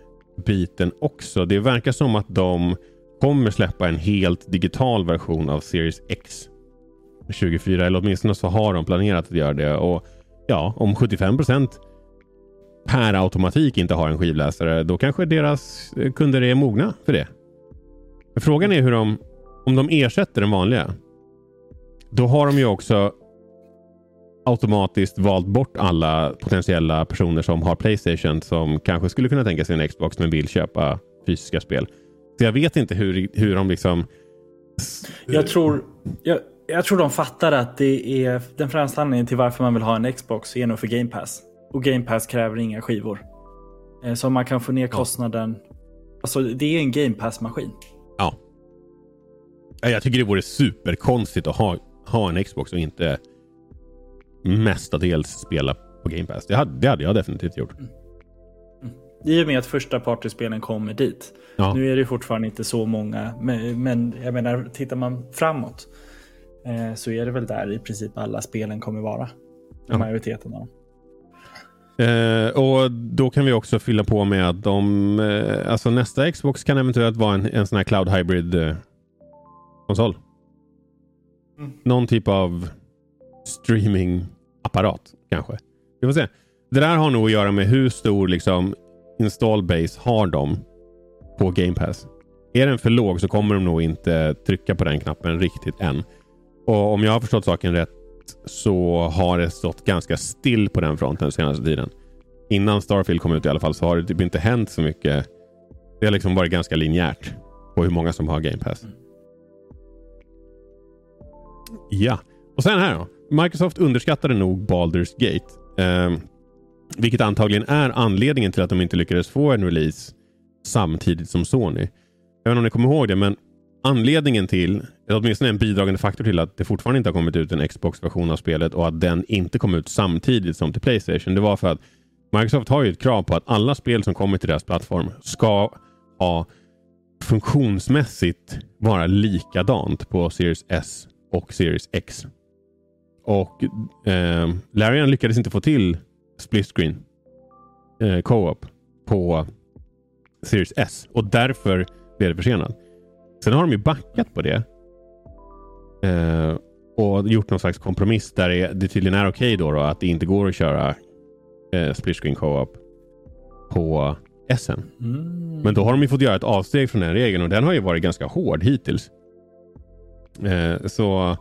biten också. Det verkar som att de kommer släppa en helt digital version av Series X 24. Eller åtminstone så har de planerat att göra det. Och ja, om 75 procent per automatik inte har en skivläsare, då kanske deras eh, kunder är mogna för det. Men frågan är hur de, om de ersätter den vanliga. Då har de ju också automatiskt valt bort alla potentiella personer som har Playstation som kanske skulle kunna tänka sig en Xbox men vill köpa fysiska spel. Så jag vet inte hur, hur de liksom... Jag tror, jag, jag tror de fattar att det är den främsta anledningen till varför man vill ha en Xbox är nog för Game Pass. Och Game Pass kräver inga skivor. Eh, så man kan få ner kostnaden. Ja. Alltså det är en Game Pass-maskin. Ja. Jag tycker det vore superkonstigt att ha, ha en Xbox och inte mestadels spela på Game Pass. Det hade, det hade jag definitivt gjort. Mm. Mm. I och med att första partyspelen kommer dit. Ja. Nu är det fortfarande inte så många, men, men jag menar, tittar man framåt eh, så är det väl där i princip alla spelen kommer vara. Ja. Majoriteten av dem. Eh, och Då kan vi också fylla på med att de, eh, alltså nästa Xbox kan eventuellt vara en, en sån här Cloud Hybrid eh, konsol. Mm. Någon typ av streamingapparat kanske. Vi får se. Det där har nog att göra med hur stor liksom, install base har de på Game Pass. Är den för låg så kommer de nog inte trycka på den knappen riktigt än. Och om jag har förstått saken rätt så har det stått ganska still på den fronten den senaste tiden. Innan Starfield kom ut i alla fall så har det typ inte hänt så mycket. Det har liksom varit ganska linjärt på hur många som har Game Pass. Ja, och sen här då. Microsoft underskattade nog Baldur's Gate. Eh, vilket antagligen är anledningen till att de inte lyckades få en release samtidigt som Sony. Jag vet inte om ni kommer ihåg det, men anledningen till, åtminstone en bidragande faktor till att det fortfarande inte har kommit ut en Xbox-version av spelet och att den inte kom ut samtidigt som till Playstation. Det var för att Microsoft har ju ett krav på att alla spel som kommer till deras plattform ska ha funktionsmässigt vara likadant på Series S och Series X. Och eh, Larian lyckades inte få till split screen eh, co-op på Series S och därför blev det försenat. Sen har de ju backat på det. Eh, och gjort någon slags kompromiss där det, tydligen är okej okay då, då, att det inte går att köra eh, split screen co-op på SN. Mm. Men då har de ju fått göra ett avsteg från den regeln och den har ju varit ganska hård hittills. Eh, så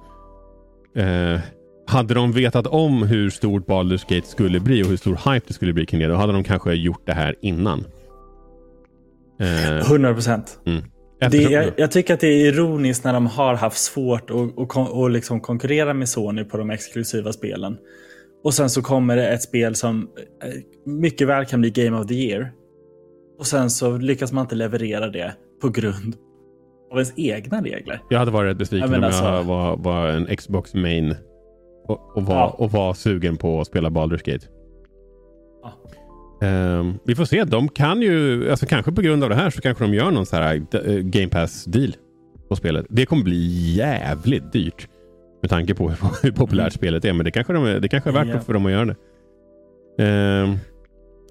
eh, hade de vetat om hur stort Baldur's Gate skulle bli och hur stor hype det skulle bli kring det, då hade de kanske gjort det här innan. Eh, 100 procent. Mm. Jag, jag, tycker att det är ironiskt när de har haft svårt att, att, att liksom konkurrera med Sony på de exklusiva spelen. Och sen så kommer det ett spel som eh, mycket väl kan bli Game of the Year. Och sen så lyckas man inte leverera det på grund av ens egna regler. Jag hade varit besviken jag om jag alltså... var, var en Xbox main och, och, var, ja. och var sugen på att spela Baldur's Gate. Um, vi får se. De kan ju, alltså kanske på grund av det här så kanske de gör någon så här uh, Game Pass deal på spelet. Det kommer bli jävligt dyrt med tanke på hur, populärt mm. spelet är. Men det kanske, de, det kanske är värt ja. för dem att göra det. Um,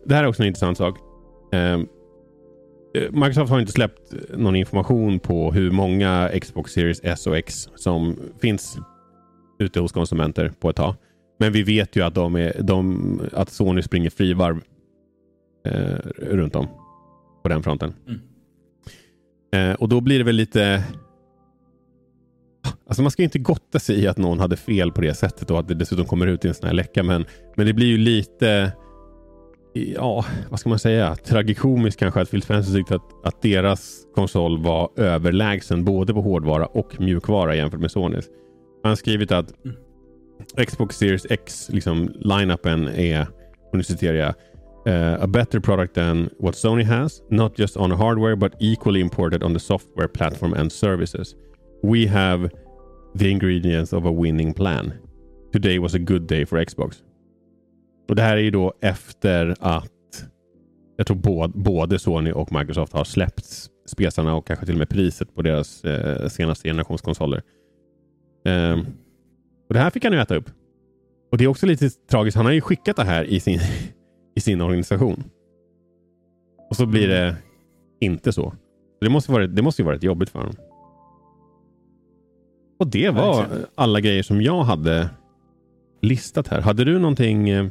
det här är också en intressant sak. Um, Microsoft har inte släppt någon information på hur många Xbox Series S och X som finns ute hos konsumenter på ett tag. Men vi vet ju att, de är, de, att Sony springer frivarv eh, runt om på den fronten. Mm. Eh, och då blir det väl lite... Alltså man ska inte gotta sig i att någon hade fel på det sättet och att det dessutom kommer ut i en sån här läcka. Men, men det blir ju lite ja, vad ska man säga, tragikomiskt kanske att Phil Spencer tyckte att, att deras konsol var överlägsen både på hårdvara och mjukvara jämfört med Sonys. Han har skrivit att mm. Xbox Series X, liksom line-upen är, och nu citerar jag, uh, a better product than what Sony has, not just on hardware but equally important on the software platform and services. We have the ingredients of a winning plan. Today was a good day for Xbox. Och Det här är ju då efter att jag tror både, både Sony och Microsoft har släppt spesarna och kanske till och med priset på deras eh, senaste generationskonsoler. Um, ehm, och Det här fick han ju äta upp. Och Det är också lite tragiskt. Han har ju skickat det här i sin, i sin organisation. Och så blir det inte så. Det måste, varit, det måste ju varit jobbigt för honom. Och det var alla grejer som jag hade listat här. Hade du någonting? Eh,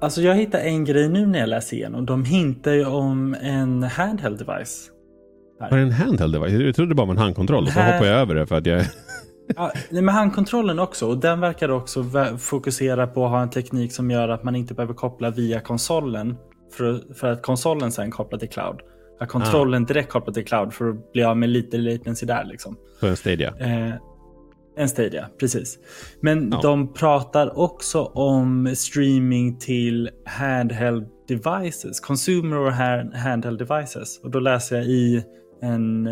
alltså jag hittade en grej nu när jag läser igenom. De hintar ju om en handheld device. Var det en handheld device? Jag trodde det bara var en handkontroll. Här... Så hoppade jag över det för att jag... ja, med handkontrollen också. Och den verkar också fokusera på att ha en teknik som gör att man inte behöver koppla via konsolen. För, för att konsolen sen kopplar till cloud. Att kontrollen ah. direkt kopplar till cloud för att bli av med lite latency där. Liksom. På en Stadia? Eh, en Stadia, precis. Men ja. de pratar också om streaming till handheld devices. Consumer och handheld devices. Och då läser jag i en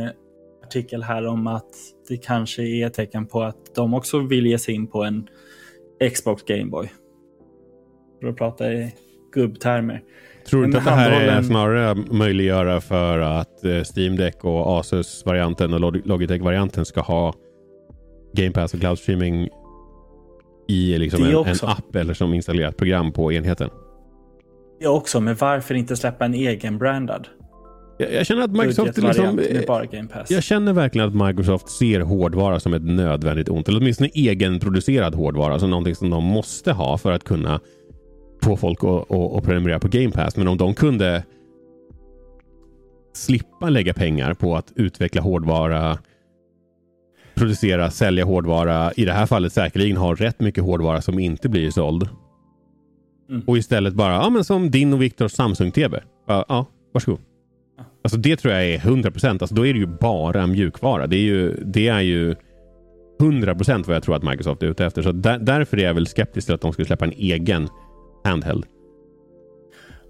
artikel här om att det kanske är ett tecken på att de också vill ge sig in på en Xbox Gameboy. För att prata i gubbtermer. Tror du inte att det här är snarare möjliggöra för att eh, Steam Deck och Asus-varianten och Logitech-varianten ska ha Game Pass och cloud streaming i liksom en, en, app eller som installerat program på enheten? Ja, också. Men varför inte släppa en egen brandad? Jag, jag känner att Microsoft liksom, Jag känner verkligen att Microsoft ser hårdvara som ett nödvändigt ont. Eller åtminstone egenproducerad hårdvara. Som någonting som de måste ha för att kunna få folk att, att, att prenumerera på Game Pass. Men om de kunde slippa lägga pengar på att utveckla hårdvara, producera, sälja hårdvara. I det här fallet säkerligen ha rätt mycket hårdvara som inte blir såld. Mm. Och istället bara, ja men som din och Viktors Samsung-TV. Ja, ja, varsågod. Alltså det tror jag är 100 procent. Alltså då är det ju bara mjukvara. Det är ju, det är ju 100 procent vad jag tror att Microsoft är ute efter. Så där, därför är jag väl skeptisk till att de skulle släppa en egen handheld.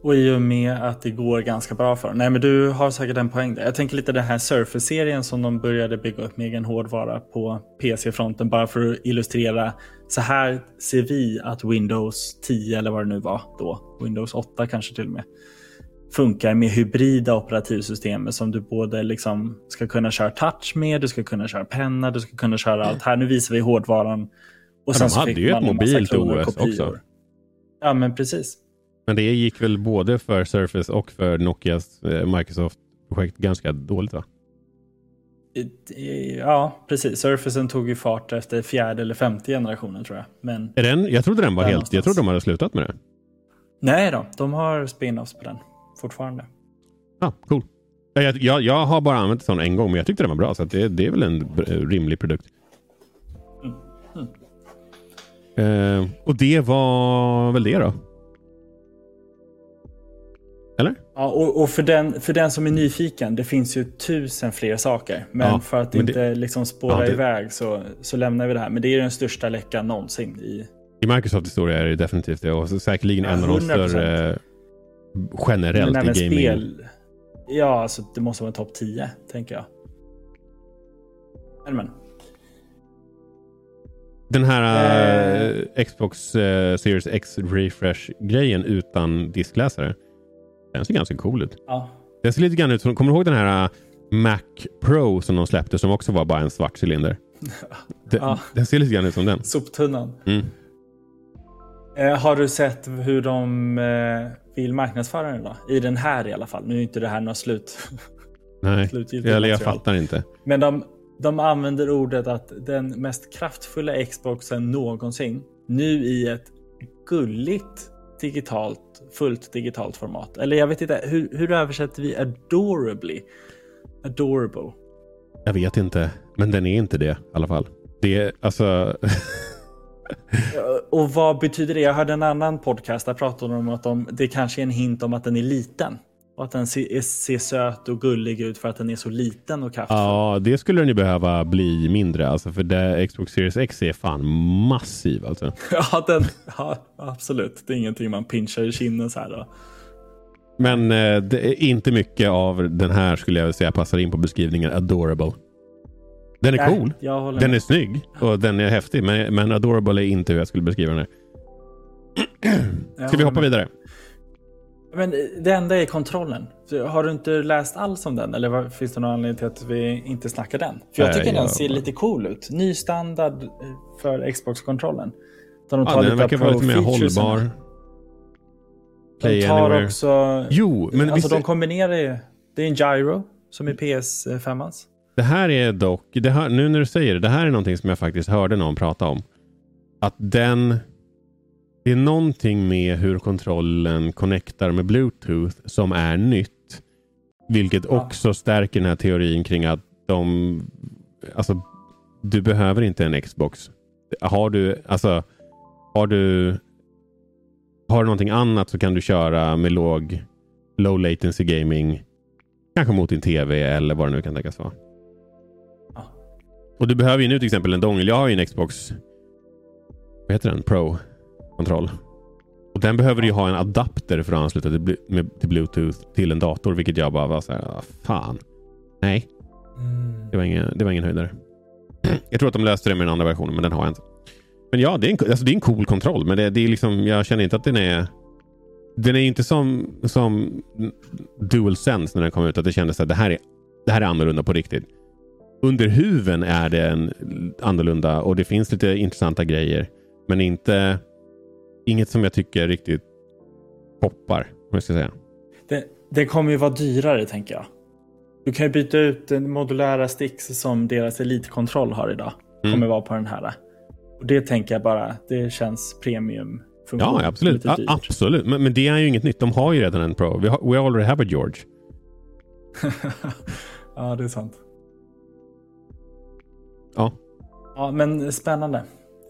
Och i och med att det går ganska bra för Nej men du har säkert en poäng där. Jag tänker lite den här Surface-serien som de började bygga upp med egen hårdvara på PC-fronten. Bara för att illustrera. Så här ser vi att Windows 10 eller vad det nu var då. Windows 8 kanske till och med. Funkar med hybrida operativsystem som du både liksom ska kunna köra touch med, du ska kunna köra penna, du ska kunna köra allt. Här nu visar vi hårdvaran. Och sen de hade ju ett mobilt OS också. Ja, men precis. Men det gick väl både för Surface och för Nokias eh, Microsoft-projekt ganska dåligt va? Ja, precis. Surfacen tog ju fart efter fjärde eller femte generationen tror jag. Men är den, jag trodde den var helt... Någonstans. Jag trodde de hade slutat med det. Nej då, de har spin-offs på den fortfarande. Ja, ah, cool. Jag, jag, jag, har bara använt sån en gång, men jag tyckte den var bra. Så det, det är väl en rimlig produkt. Mm. Mm. Eh, och det var väl det då? Eller? Ja, och, och, för, den, för den som är nyfiken, det finns ju tusen fler saker. Men ja, för att men inte det, liksom spåra ja, det, iväg så, så lämnar vi det här. Men det är den största läckan någonsin. I, I Microsofts historia är det definitivt det. Och säkerligen ja, en av de större generellt i gaming. Spel, ja, alltså det måste vara topp 10, tänker jag. Men, men. Den här eh. Xbox eh, Series X Refresh-grejen utan diskläsare. Den ser ganska cool ut. Ja. Den ser lite grann ut som, kommer du ihåg den här eh, Mac Pro som de släppte som också var bara en svart cylinder? Den, ja. den ser lite grann ut som den. Soptunnan. Mm. Eh, har du sett hur de eh, vill marknadsföra den då? I den här i alla fall. Nu är inte det här något slut. Nej, eller jag fattar inte. Men de, de använder ordet att den mest kraftfulla Xboxen någonsin nu i ett gulligt digitalt, fullt digitalt format. Eller jag vet inte, hur, hur översätter vi adorably? Adorable. Jag vet inte, men den är inte det i alla fall. Det är alltså... Och vad betyder det? Jag hörde en annan podcast där pratade de om att de, det kanske är en hint om att den är liten. Och att den ser, ser söt och gullig ut för att den är så liten och kraftfull. Ja, det skulle den ju behöva bli mindre. Alltså för det, Xbox Series X är fan massiv alltså. ja, den, ja, absolut. Det är ingenting man pinchar i kinden så här då. Men eh, inte mycket av den här skulle jag säga passar in på beskrivningen adorable. Den är cool. Den är snygg och den är häftig. Men, men adorable är inte hur jag skulle beskriva den här. Ska vi hoppa med. vidare? Men det enda är kontrollen. Har du inte läst alls om den? Eller finns det någon anledning till att vi inte snackar den? För jag tycker den jag ser lite cool ut. Ny standard eh, för Xbox-kontrollen. Där de tar Ja, den verkar vara lite mer hållbar. Play De tar anywhere. också... Jo, men alltså visst, de kombinerar ju... Det är en gyro som är PS5. Det här är dock, det här, nu när du säger det, det här är någonting som jag faktiskt hörde någon prata om. Att den, det är någonting med hur kontrollen connectar med Bluetooth som är nytt. Vilket Ja. också stärker den här teorin kring att de, alltså du behöver inte en Xbox. Har du, alltså, har du, har du någonting annat så kan du köra med låg, low latency gaming. Kanske mot din tv eller vad det nu kan tänkas vara. Och du behöver ju nu till exempel en dongel. Jag har ju en Xbox, vad heter den? Pro-kontroll. Och den behöver ju ha en adapter för att ansluta till, till Bluetooth till en dator. Vilket jag bara var så här, ah, fan. Nej, det var ingen, det var ingen höjdare. Jag tror att de löste det med den andra versionen, men den har jag inte. Men ja, det är en, alltså det är en cool kontroll, men det, det är liksom, jag känner inte att den är... Den är inte som, som DualSense när den kom ut, att det kändes att det här är, det här är annorlunda på riktigt. Under huven är den annorlunda och det finns lite intressanta grejer, men inte inget som jag tycker riktigt poppar, om jag ska säga. Det, det kommer ju vara dyrare tänker jag. Du kan ju byta ut den modulära sticks som deras elitkontroll har idag. Mm. Kommer vara på den här. Och det tänker jag bara, det känns premium. Ja, absolut. Lite A- dyrt. absolut. Men, men det är ju inget nytt. De har ju redan en Pro. We, ha, we already have a George. ja, det är sant. Ja. Ja, men spännande.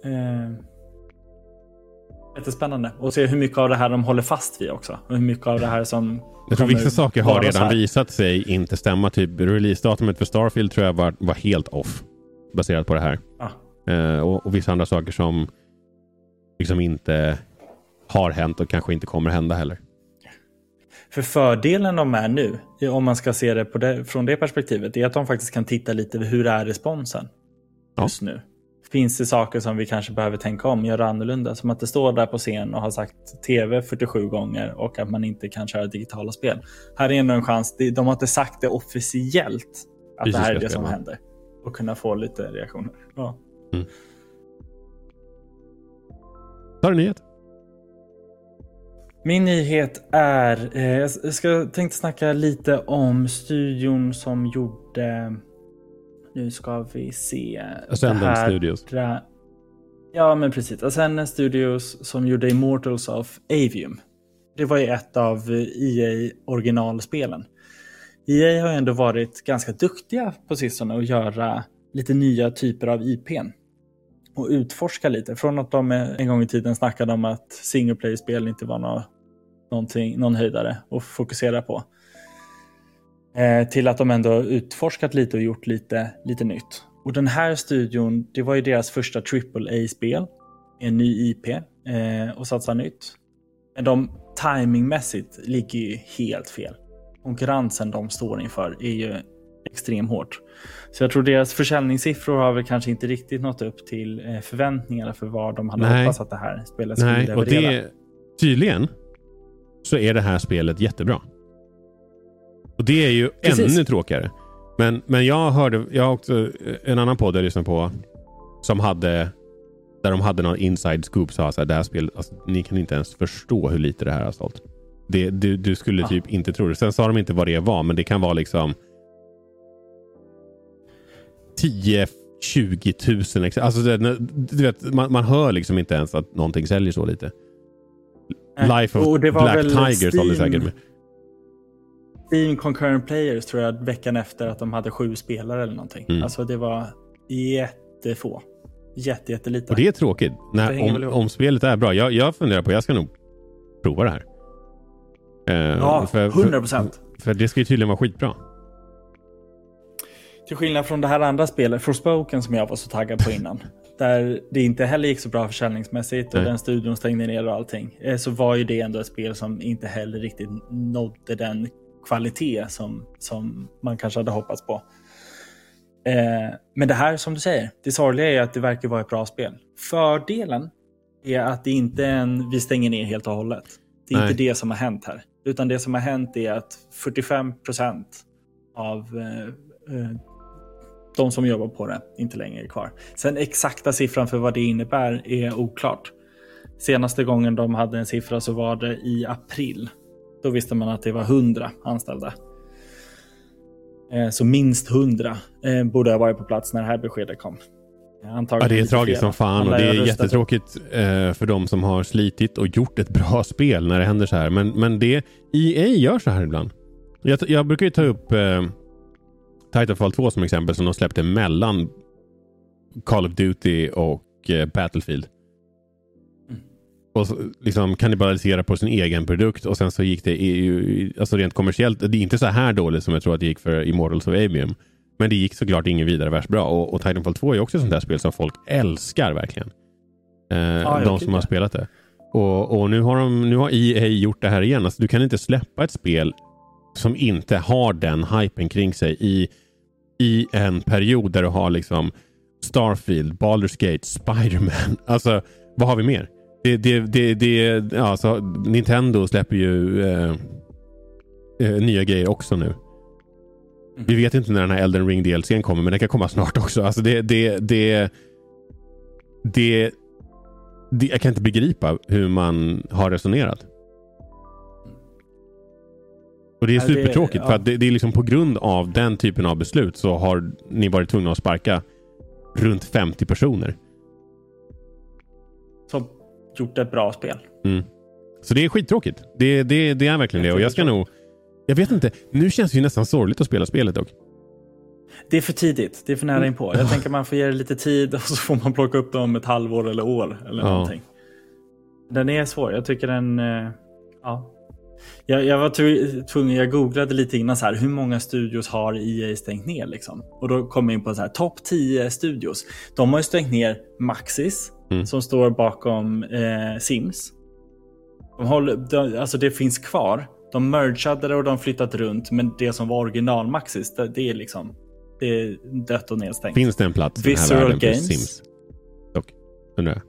Eh, jättespännande. Och se hur mycket av det här de håller fast vid också. Och hur mycket av det här som Jag tror vissa saker har redan visat sig inte stämma. Typ releasedatumet för Starfield tror jag var, var helt off. Baserat på det här. Ja. Eh, och, och vissa andra saker som liksom inte har hänt och kanske inte kommer hända heller. För fördelen de är nu, om man ska se det, det från det perspektivet, är att de faktiskt kan titta lite hur är responsen Ja. just nu. Finns det saker som vi kanske behöver tänka om, göra annorlunda? Som att det står där på scen och har sagt tv 47 gånger och att man inte kan köra digitala spel. Här är ändå en chans. De har inte sagt det officiellt att det här är det som händer. Och kunna få lite reaktioner. Ja. Ta en nyhet. Min nyhet är, eh, jag ska, tänkte snacka lite om studion som gjorde, nu ska vi se. Ascendant det här- Studios. Ja, men precis. Ascendant Studios som gjorde Immortals of Avium. Det var ju ett av EA originalspelen. EA har ju ändå varit ganska duktiga på sistone att göra lite nya typer av IPn. Och utforska lite. Från att de en gång i tiden snackade om att single player-spel inte var någonting, någon höjdare att fokusera på. Eh, till att de ändå utforskat lite och gjort lite, lite nytt. Och den här studion, det var ju deras första AAA-spel. En ny IP eh, och satsa nytt. Men de timingmässigt ligger ju helt fel. Konkurrensen de står inför är ju extremt hårt. Så jag tror deras försäljningssiffror har väl kanske inte riktigt nått upp till eh, förväntningarna för vad de hade Nej. hoppats att det här spelet skulle Nej, och leverera. det... Tydligen så är det här spelet jättebra. Och det är ju Precis. ännu tråkigare. Men, men jag hörde, jag har också en annan podd jag lyssnade på som hade där de hade någon inside scoop sa så här, det här spelet, alltså, ni kan inte ens förstå hur lite det här har sålt. Det, du, du skulle Ah. typ inte tro det. Sen sa de inte vad det var, men det kan vara liksom 10 20 000. ex- Alltså, du vet, man, man hör liksom inte ens att någonting säljer så lite. Nej, Life of Black Tiger sålde säkert Steam Concurrent Players tror jag veckan efter att de hade sju spelare eller någonting. Mm. Alltså det var jättefå. jätte, jättelite. Och det är tråkigt. När, om, om spelet är bra. Jag, jag funderar på, jag ska nog prova det här. Uh, ja, för, 100 procent. För, för, det ska ju tydligen vara skitbra. Till skillnad från det här andra spelet, Forspoken, som jag var så taggad på innan. där det inte heller gick så bra försäljningsmässigt och Nej. den studion stängde ner och allting. Eh, så var ju det ändå ett spel som inte heller riktigt nådde den kvalitet som, som man kanske hade hoppats på. Eh, men det här som du säger, det sorgliga är att det verkar vara ett bra spel. Fördelen är att det inte är en vi stänger ner helt och hållet. Det är Nej. inte det som har hänt här. Utan det som har hänt är att 45 procent av eh, eh, de som jobbar på det inte längre är kvar. Sen exakta siffran för vad det innebär är oklart. Senaste gången de hade en siffra så var det i april. Då visste man att det var 100 anställda. Eh, så minst 100 eh, borde ha varit på plats när det här beskedet kom. Antagligen ja, det är tragiskt som fan och det är jättetråkigt eh, för de som har slitit och gjort ett bra spel när det händer så här. Men, men det, EA gör så här ibland. Jag, jag brukar ju ta upp eh, Titanfall 2 som exempel som de släppte mellan Call of Duty och eh, Battlefield. Och liksom kannibalisera på sin egen produkt och sen så gick det i, alltså rent kommersiellt. Det är inte så här dåligt som jag tror att det gick för Immortals of Avium. Men det gick såklart ingen vidare värst bra. Och, och Titanfall 2 är också ett sånt där spel som folk älskar verkligen. Eh, ah, de som har spelat det. Och, och, nu, har de, nu har EA gjort det här igen. Alltså, du kan inte släppa ett spel som inte har den hypen kring sig i, i en period där du har liksom Starfield, Baldur's Gate, Spiderman. Alltså, vad har vi mer? Det, det, det, det, ja, alltså, Nintendo släpper ju eh, eh, nya grejer också nu. Vi vet inte när den här Elden Ring DLCn kommer, men den kan komma snart också. Alltså det, det, det, det, det, jag kan inte begripa hur man har resonerat. Och Det är supertråkigt för att det, det, är liksom på grund av den typen av beslut så har ni varit tvungna att sparka runt 50 personer. Gjort ett bra spel. Mm. Så det är skittråkigt. Det, det, det är verkligen det. Och jag ska nog jag vet inte. Nu känns det ju nästan sorgligt att spela spelet dock. Det är för tidigt. Det är för nära mm. inpå. Jag tänker man får ge det lite tid och så får man plocka upp det om ett halvår eller år. Eller ja. någonting. Den är svår. Jag tycker den... Eh, ja. Jag, jag var tvungen, jag googlade lite innan så här, hur många studios har EA stängt ner? Liksom? Och då kom jag in på så här, topp 10 studios. De har ju stängt ner Maxis, mm. som står bakom eh, Sims. De håller, de, alltså det finns kvar, de mergade och de flyttat runt, men det som var original Maxis, det, det är liksom det är dött och nedstängt. Finns det en plats i den här världen Games. för Sims? Dock, undrar jag.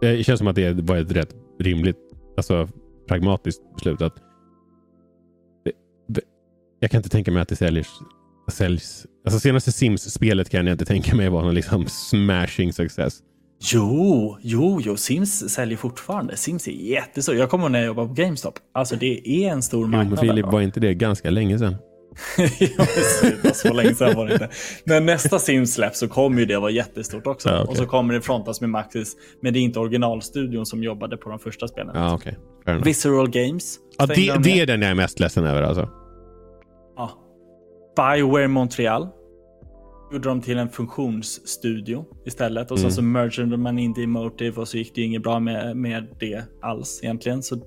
Det känns som att det var ett rätt rimligt, alltså pragmatiskt beslut. Att det, det, jag kan inte tänka mig att det säljs, säljs Alltså senaste Sims-spelet kan jag inte tänka mig var någon liksom smashing success. Jo, jo, jo, Sims säljer fortfarande. Sims är jättestor. Jag kommer ihåg när jag jobbade på GameStop. Alltså det är en stor marknad. Jo, Filip, var inte det ganska länge sedan? ja, så länge sedan var det inte. När nästa Sims släpps så kommer ju det vara jättestort också. Ja, okay. Och så kommer det frontas med Maxis. Men det är inte originalstudion som jobbade på de första spelen. Ja, okay. Visceral Games. Ja, det, det är den jag är mest ledsen över alltså. Ja. Bioware Montreal gjorde de till en funktionsstudio istället. Och mm. sen så mergade man in det i Motive och så gick det inget bra med, med det alls egentligen. Så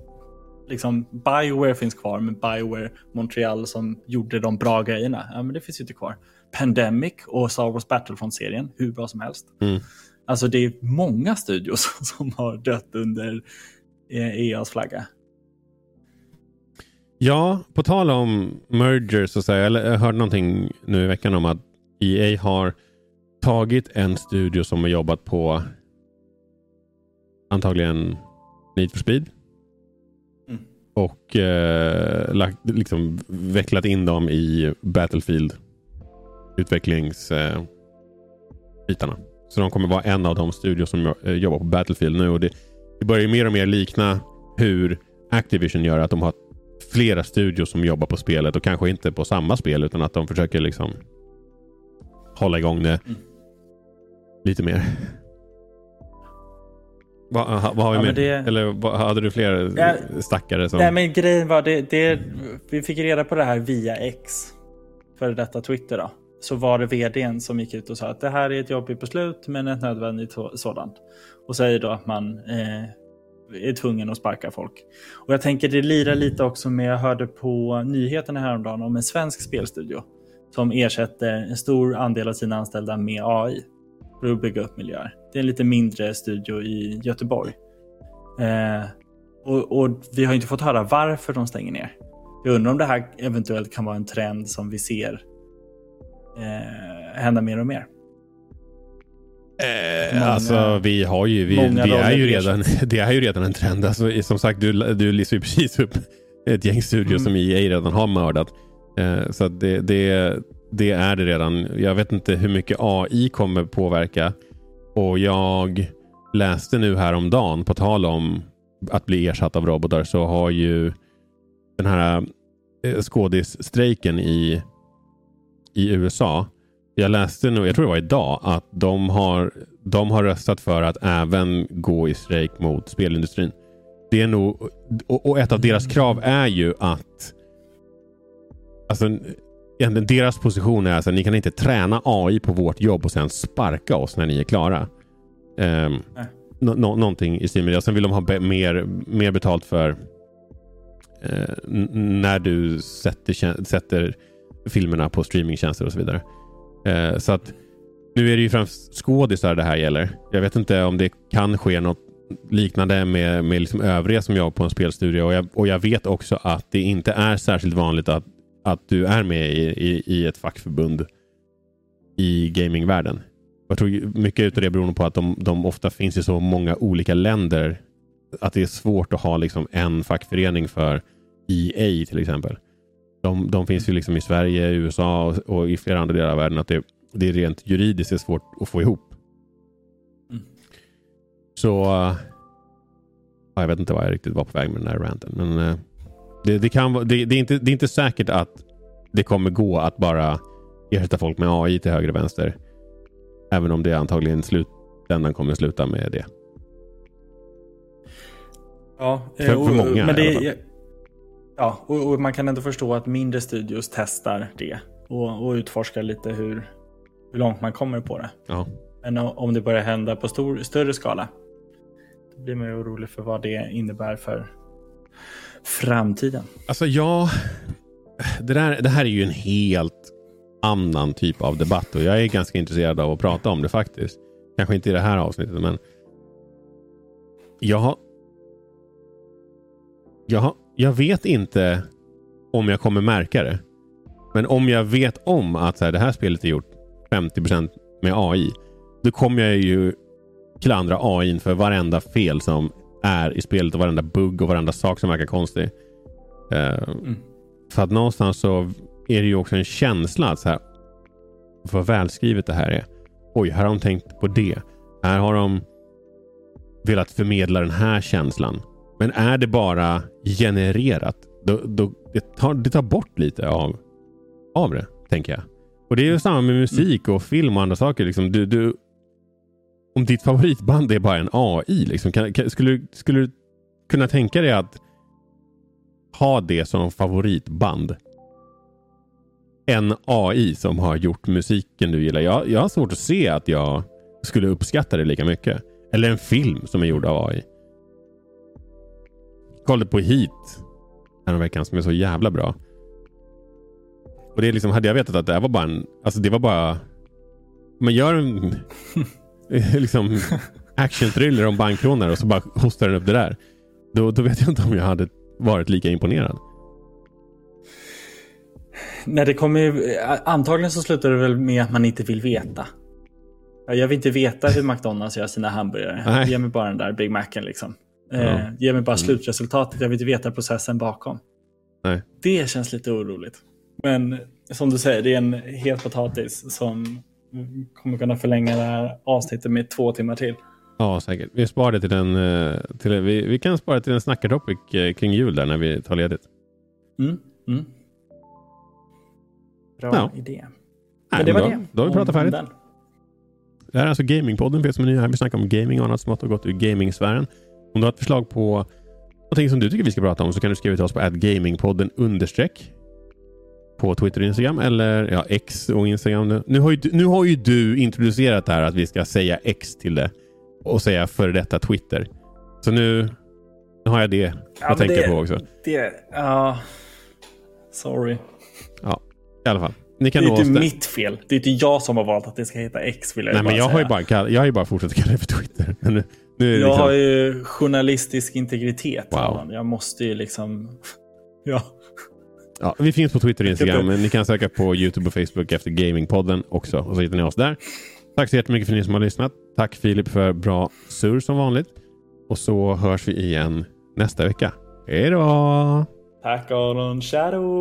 liksom Bioware finns kvar, men Bioware Montreal som gjorde de bra grejerna, ja men det finns ju inte kvar. Pandemic och Star Wars Battlefront-serien, hur bra som helst. Mm. Alltså det är många studios som har dött under EAs flagga. Ja, på tal om mergers så säga, jag hörde någonting nu i veckan om att EA har tagit en studio som har jobbat på antagligen Need for Speed. Mm. Och eh, lagt, liksom, vecklat in dem i Battlefield utvecklingsbitarna. Eh, så de kommer vara en av de studios som eh, jobbar på Battlefield nu. Och det, det börjar mer och mer likna hur Activision gör. Att de har flera studios som jobbar på spelet och kanske inte på samma spel utan att de försöker liksom hålla igång det mm. lite mer. Vad, vad har vi ja, med? Det... Eller vad, hade du fler ja, stackare? Som... Nej, men grejen var det, det, vi fick reda på det här via X. Före detta Twitter då. så var det vdn som gick ut och sa att det här är ett jobbigt beslut men ett nödvändigt sådant. Och säger då att man eh, är tvungen att sparka folk. Och jag tänker det lirar lite också med, jag hörde på nyheterna häromdagen om en svensk spelstudio som ersätter en stor andel av sina anställda med AI för att bygga upp miljöer. Det är en lite mindre studio i Göteborg. Eh, och, och, vi har inte fått höra varför de stänger ner. Jag undrar om det här eventuellt kan vara en trend som vi ser eh, hända mer och mer. Eh, många, alltså vi har ju, vi, vi är ju redan, det är ju redan en trend. Alltså, som sagt, du, du listar ju precis upp ett gäng studios mm. som EA redan har mördat. Eh, så det, det, det är det redan. Jag vet inte hur mycket AI kommer påverka. Och jag läste nu häromdagen, på tal om att bli ersatt av robotar, så har ju den här eh, skådisstrejken i, i USA. Jag läste nu, jag tror det var idag, att de har, de har röstat för att även gå i strejk mot spelindustrin. Det är nog, och ett av deras krav är ju att Alltså, deras position är att ni kan inte träna AI på vårt jobb och sen sparka oss när ni är klara. Um, no, no, någonting i stil med det. Sen vill de ha mer, mer betalt för uh, när du sätter, sätter filmerna på streamingtjänster och så vidare. Uh, så att nu är det ju främst skådisar det här gäller. Jag vet inte om det kan ske något liknande med, med liksom övriga som jag på en spelstudio. Och jag, och jag vet också att det inte är särskilt vanligt att att du är med i, i, i ett fackförbund i gamingvärlden. Jag tror mycket av det beror på att de, de ofta finns i så många olika länder att det är svårt att ha liksom en fackförening för EA till exempel. De, de finns ju liksom i Sverige, USA och, och, i flera andra delar av världen att det, det är rent juridiskt är svårt att få ihop. Mm. Så jag vet inte vad jag riktigt var på väg med den här ranten. Men uh, det, det, kan, det, det, är inte, det är inte säkert att det kommer gå att bara ersätta folk med AI till höger och vänster. Även om det antagligen slutändan kommer sluta med det. Ja, för, för och, många men det, Ja, och, och, man kan ändå förstå att mindre studios testar det och, och utforskar lite hur, hur långt man kommer på det. Ja. Men om det börjar hända på stor, större skala, då blir man ju orolig för vad det innebär för framtiden? Alltså ja, det, där, det här är ju en helt annan typ av debatt och jag är ganska intresserad av att prata om det faktiskt. Kanske inte i det här avsnittet men jag jag, jag vet inte om jag kommer märka det. Men om jag vet om att så här, det här spelet är gjort 50% med AI. Då kommer jag ju klandra AI för varenda fel som är i spelet och varenda bugg och varenda sak som verkar konstig. Uh, mm. För att någonstans så är det ju också en känsla att så här, vad välskrivet det här är. Oj, här har de tänkt på det. Här har de velat förmedla den här känslan. Men är det bara genererat, då, då, det, tar, det tar bort lite av, av det, tänker jag. Och det är ju samma med musik och film och andra saker. Liksom, du, du, om ditt favoritband är bara en AI, liksom, kan, kan, skulle, skulle du kunna tänka dig att ha det som favoritband? En AI som har gjort musiken du gillar. Jag, jag har svårt att se att jag skulle uppskatta det lika mycket. Eller en film som är gjord av AI. kollade på Heat veckan som är så jävla bra. Och det är liksom, hade jag vetat att det var bara en, alltså det var bara, man gör en liksom actionthriller om bankrånare och så bara hostar den upp det där. Då, då vet jag inte om jag hade varit lika imponerad. Nej, det kommer ju, antagligen så slutar det väl med att man inte vill veta. Jag vill inte veta hur McDonalds gör sina hamburgare. Nej. Ge mig bara den där Big Macen liksom. Ja. Eh, ge mig bara mm. slutresultatet. Jag vill inte veta processen bakom. Nej. Det känns lite oroligt. Men som du säger, det är en het potatis som kommer kunna förlänga det här avsnittet med två timmar till. Ja, säkert. Vi sparar det till en, eh, till, vi, vi kan spara till en snackartopic eh, kring jul där när vi tar ledigt. Mm, mm. Bra ja. idé. Men det var då, det. Då har vi pratat färdigt. Den. Det här är alltså Gamingpodden för er som är nya här. Vi snackar om gaming och annat smått och gott ur gamingsfären. Om du har ett förslag på någonting som du tycker vi ska prata om så kan du skriva till oss på gamingpodden understreck på Twitter och Instagram. Eller ja, X och Instagram. Nu har, ju, nu har ju du introducerat det här att vi ska säga X till det. Och säga före detta Twitter. Så nu, nu har jag det Ja, att tänka det- på också. Det, ja. Sorry. Ja, i alla fall. Ni kan Det är inte mitt fel. Det är inte jag som har valt att det ska heta X vill jag Nej, men jag har, ju säga. bara kall, jag har ju bara fortsatt kalla det för Twitter. Men nu, nu Jag liksom, har ju journalistisk integritet. Wow. Jag måste ju liksom... Ja. Ja, vi finns på Twitter och Instagram. Men ni kan söka på YouTube och Facebook efter Gamingpodden också. Och så hittar ni oss där. Tack så jättemycket för ni som har lyssnat. Tack Filip för bra sur som vanligt. Och så hörs vi igen nästa vecka. Hej då! Tack Aron Shadow.